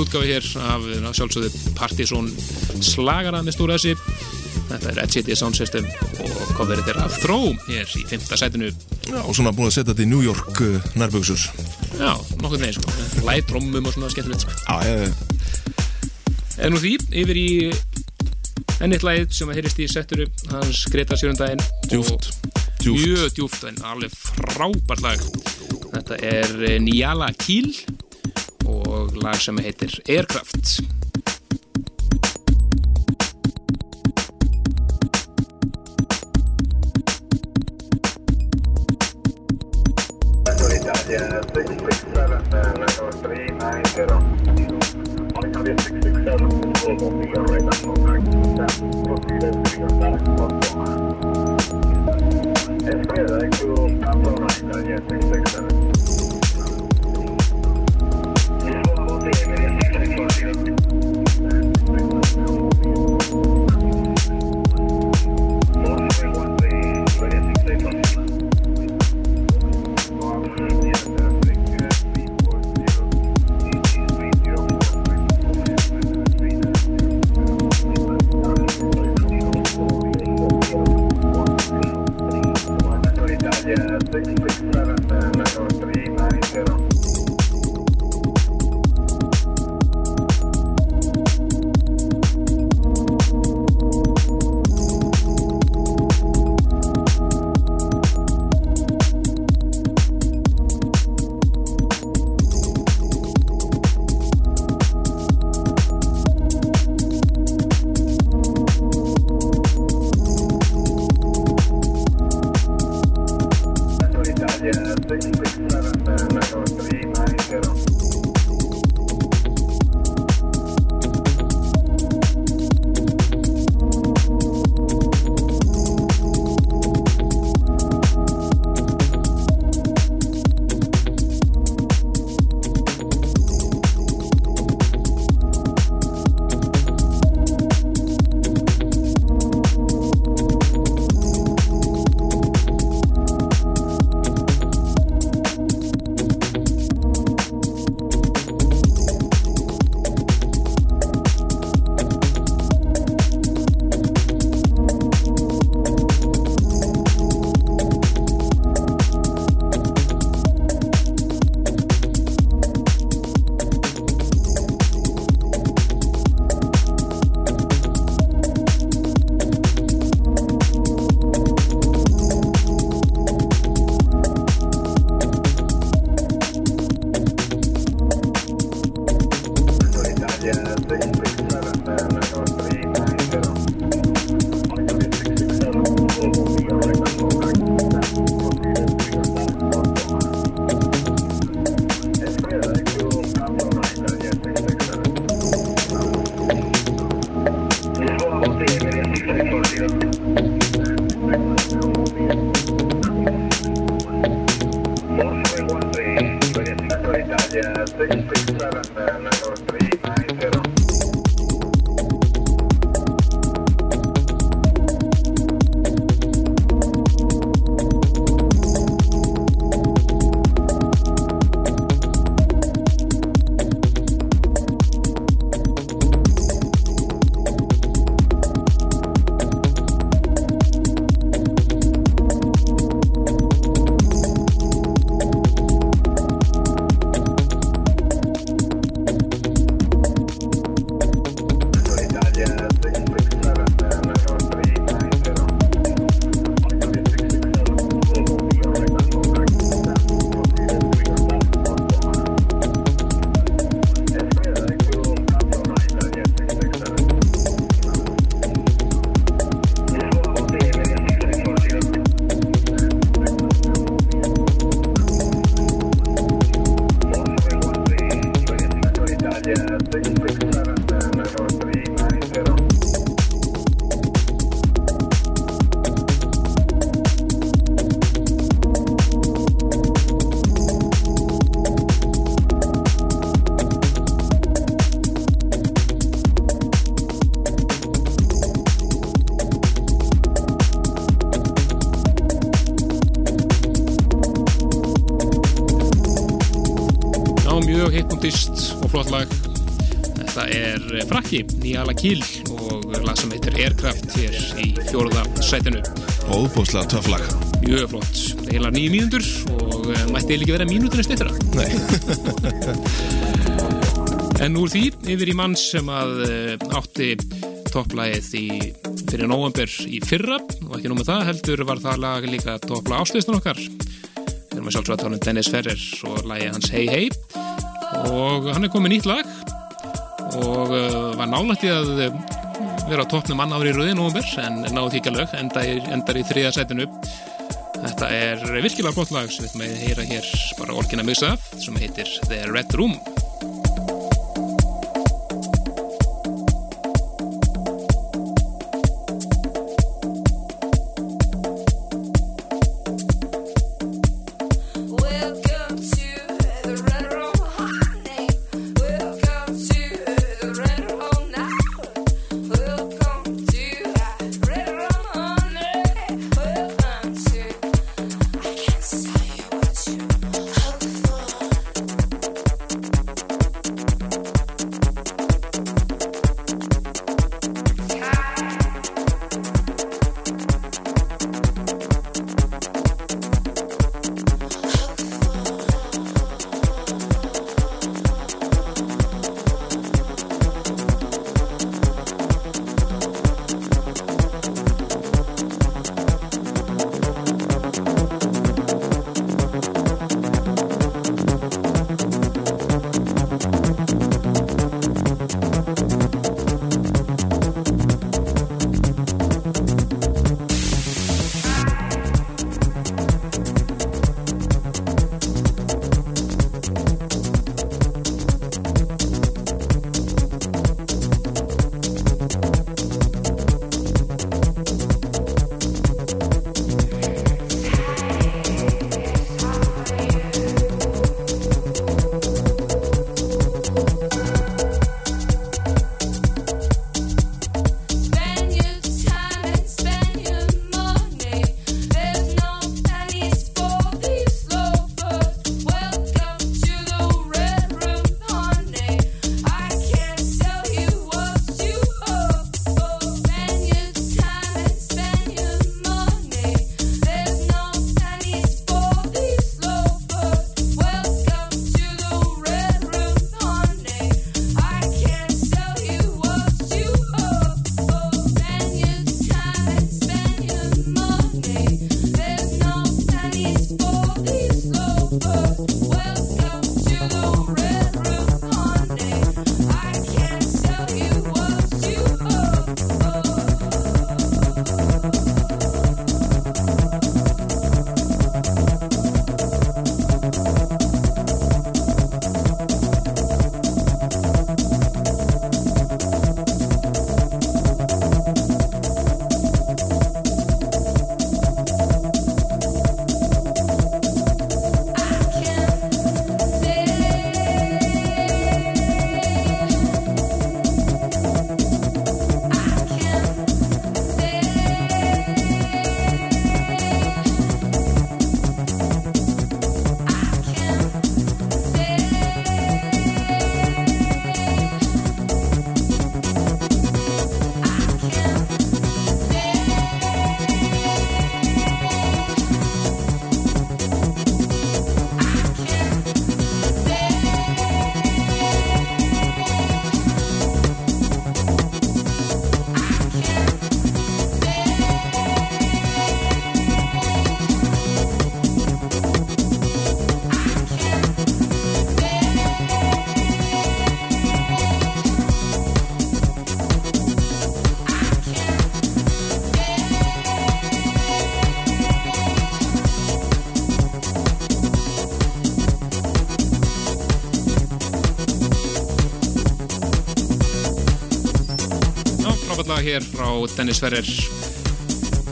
Útgáfi hér af sjálfsögðu Partizón slagara með stóra þessi. Þetta er Ed Sound System og coverið er af Throw hér í fymta sætinu. Já, og svona búin að setja þetta í New York uh, nærböksur. Já, nokkuð neginn sko. Lætrómum og svona skemmtilegt. sko. Já, ég, En nú því, yfir í enn eitt lagið sem að heyrist í setturu hans Greta Sjörundaginn. Djúpt, Og djúpt. Mjög djúft, en alveg frábært lag. Þetta er eh, Niyala Kiel og lag sem heitir Aircraft. Italia Frakki, Nýjala Kíl og lag sem heitir Aircraft hér í fjóruða sætinu. Óbúslega töff lag Mjög flott, heila nýju mínútur og uh, mætti eiginlega vera mínúturinn stittra. Nei, En úr því yfir í mann sem að uh, átti topplægið í fyrir nóvember í fyrra og ekki nú með það heldur var það lag líka topplag áslistan okkar. Við erum að sjálfsögða að tala um Dennis Ferrer og lagið hans Hey Hey og hann er komið nýtt lag og í að uh, vera á toppnum mann ári í rauði nóvember en náðu því ekki alveg endar í þriða sætinu. Þetta er virkilega gott lag sem við ætlum að heyra hér bara af sem heitir The Red Room. Lag hér frá Dennis Ferrer.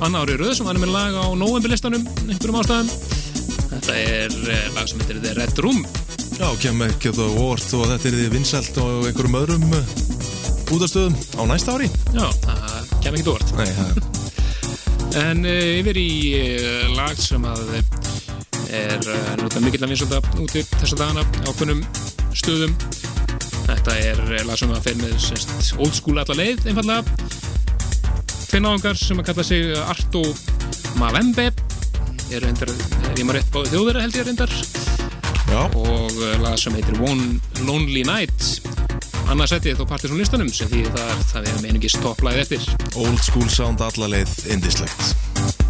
Anna ári röð sem er með lag á novemberlistanum einhverjum ástæðum. Þetta er eh, lag sem heitir The Red Room. Já, kem ekki á óvart og þetta er því vinsælt á einhverjum öðrum uh, útastöðum á næsta ári. Já, það kem ekki dóvart Nei, það En uh, yfir í lag sem að eh, er núta mikill að vinsölda úti þessa dagana á kunnum stöðum. Þetta er eh, lag sem að fer með old school alla leið, einfallega. Tveir náðungar sem að kalla sig Arto Mavembe. Er reyndar, er ég maður rétt báði þjóðverða held ég reyndar. Já, Og eh, lag sem heitir One Lonely Night. Annars setið þó partir svona listanum sem því það er, það er meiningist topplæð eftir. old school sound alla leið indislegt.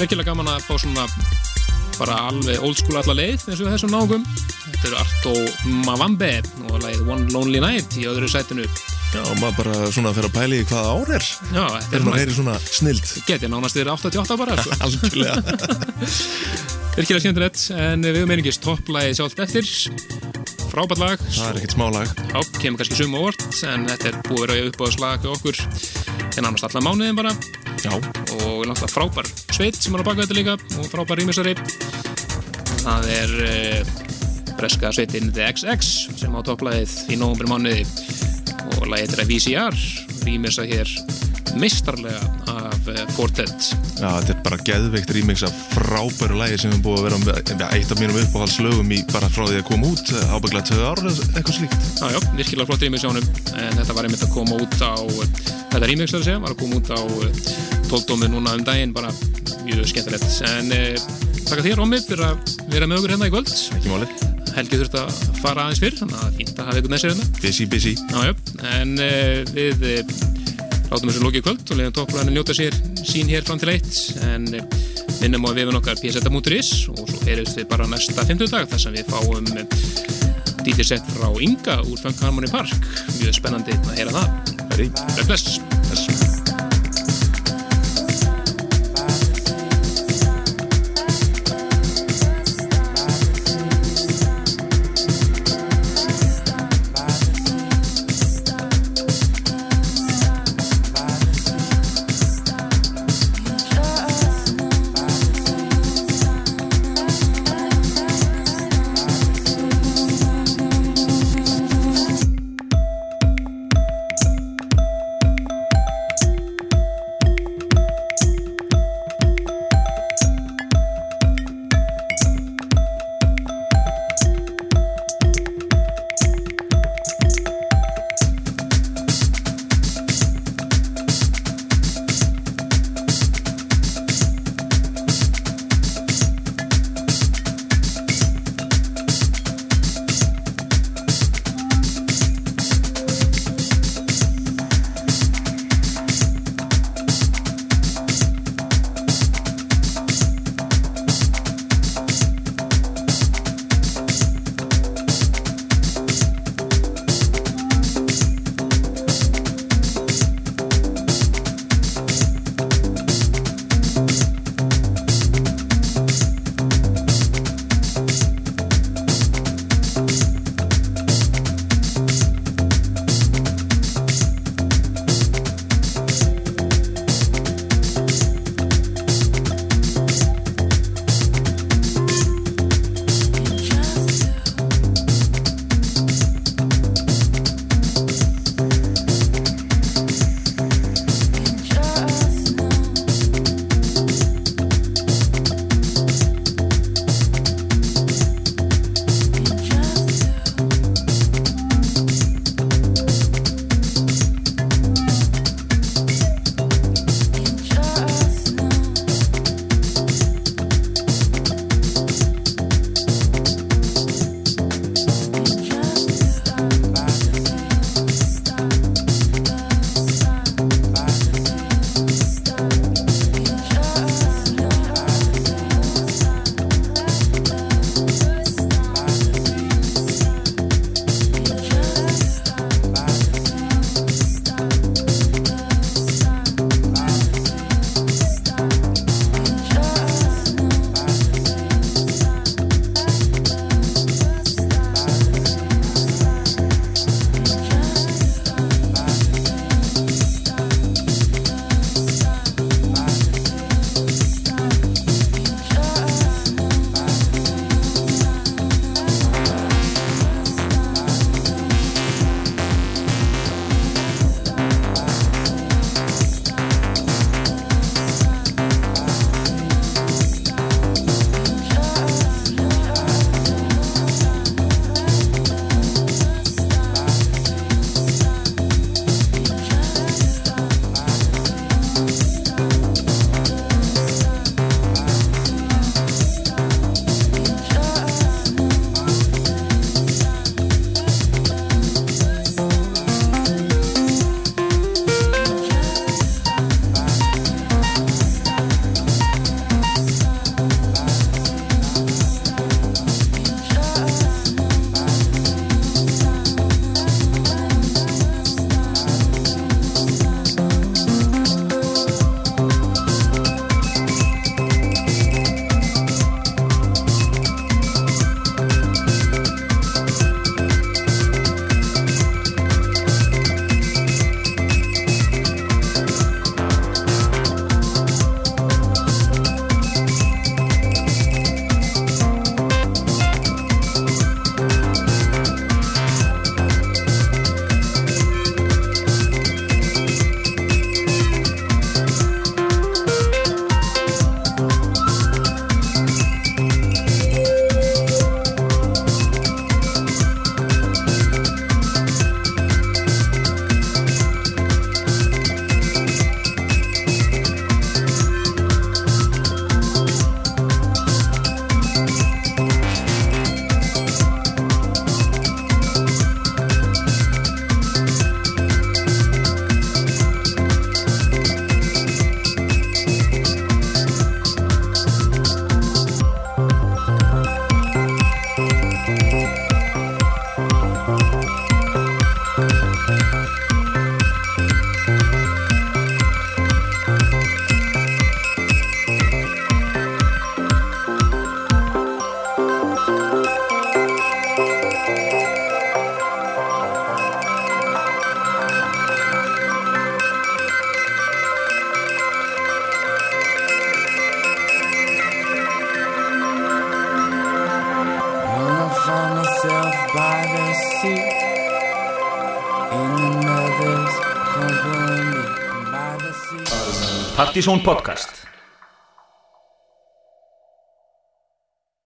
Virkilega gaman að fá svona bara alveg old school alla leið eins og þessum náðungum þetta eru Arto Mavambe og lagið One Lonely Night í öðru sætinu. Já, maður bara svona fyrir að pæla í hvaða ár er. Já, þetta er svona svona snild. Geti nánast verið 88 bara sko. Algjörlega. Virkilega skemmtilegt en við höfum einingist topplægi sjálft eftir. Frábært lag. Það er ekkert smá lag Já, kemur kannski sum óvart en þetta er búið að vera uppáðslag hjá okkur. En annars allan mánuðin bara Já, og náttúrulega frábær sveit sem er á baka þetta líka og frábær rýmisari. Það er uh, breska sveitin The XX sem á topplæðið í nógumbur mánuði og lægið er að VCR rýmisa hér mistarlega af uh, Fortet já, þetta er bara geðveikt remix af frábæru lagi sem er búið að vera með eitt af mínum uppáhaldslögum í bara frá því að koma út ábyggla tvö ár eða eitthvað slíkt. Já, já, virkilega flott rýmis hjá honum. En þetta var einmitt að koma út á þetta rýmix þar að segja, var að koma út á 12 núna um daginn bara mjög skemmtilegt. En uh, takk þér Ómi fyrir að vera með okkur hérna í kvöld. Ekki málið. Helgi þurft að fara aðeins fyrr þannig að fínt að hafa ykkur með sér hérna. Busy, busy. Já, já, en uh, við uh, látum þessu lokið í kvöld og leiðum topplæðin njóta sér sín hér fram til eitt. En eh, minnum á að vefun okkar pseta.is og svo heyrjumst við bara næsta 50 dag þar sem við fáum DJ set frá Inga úr Funk Harmony Park. Mjög spennandi að heyra það. Bless, bless. Another's company by the sea. Partizón podcast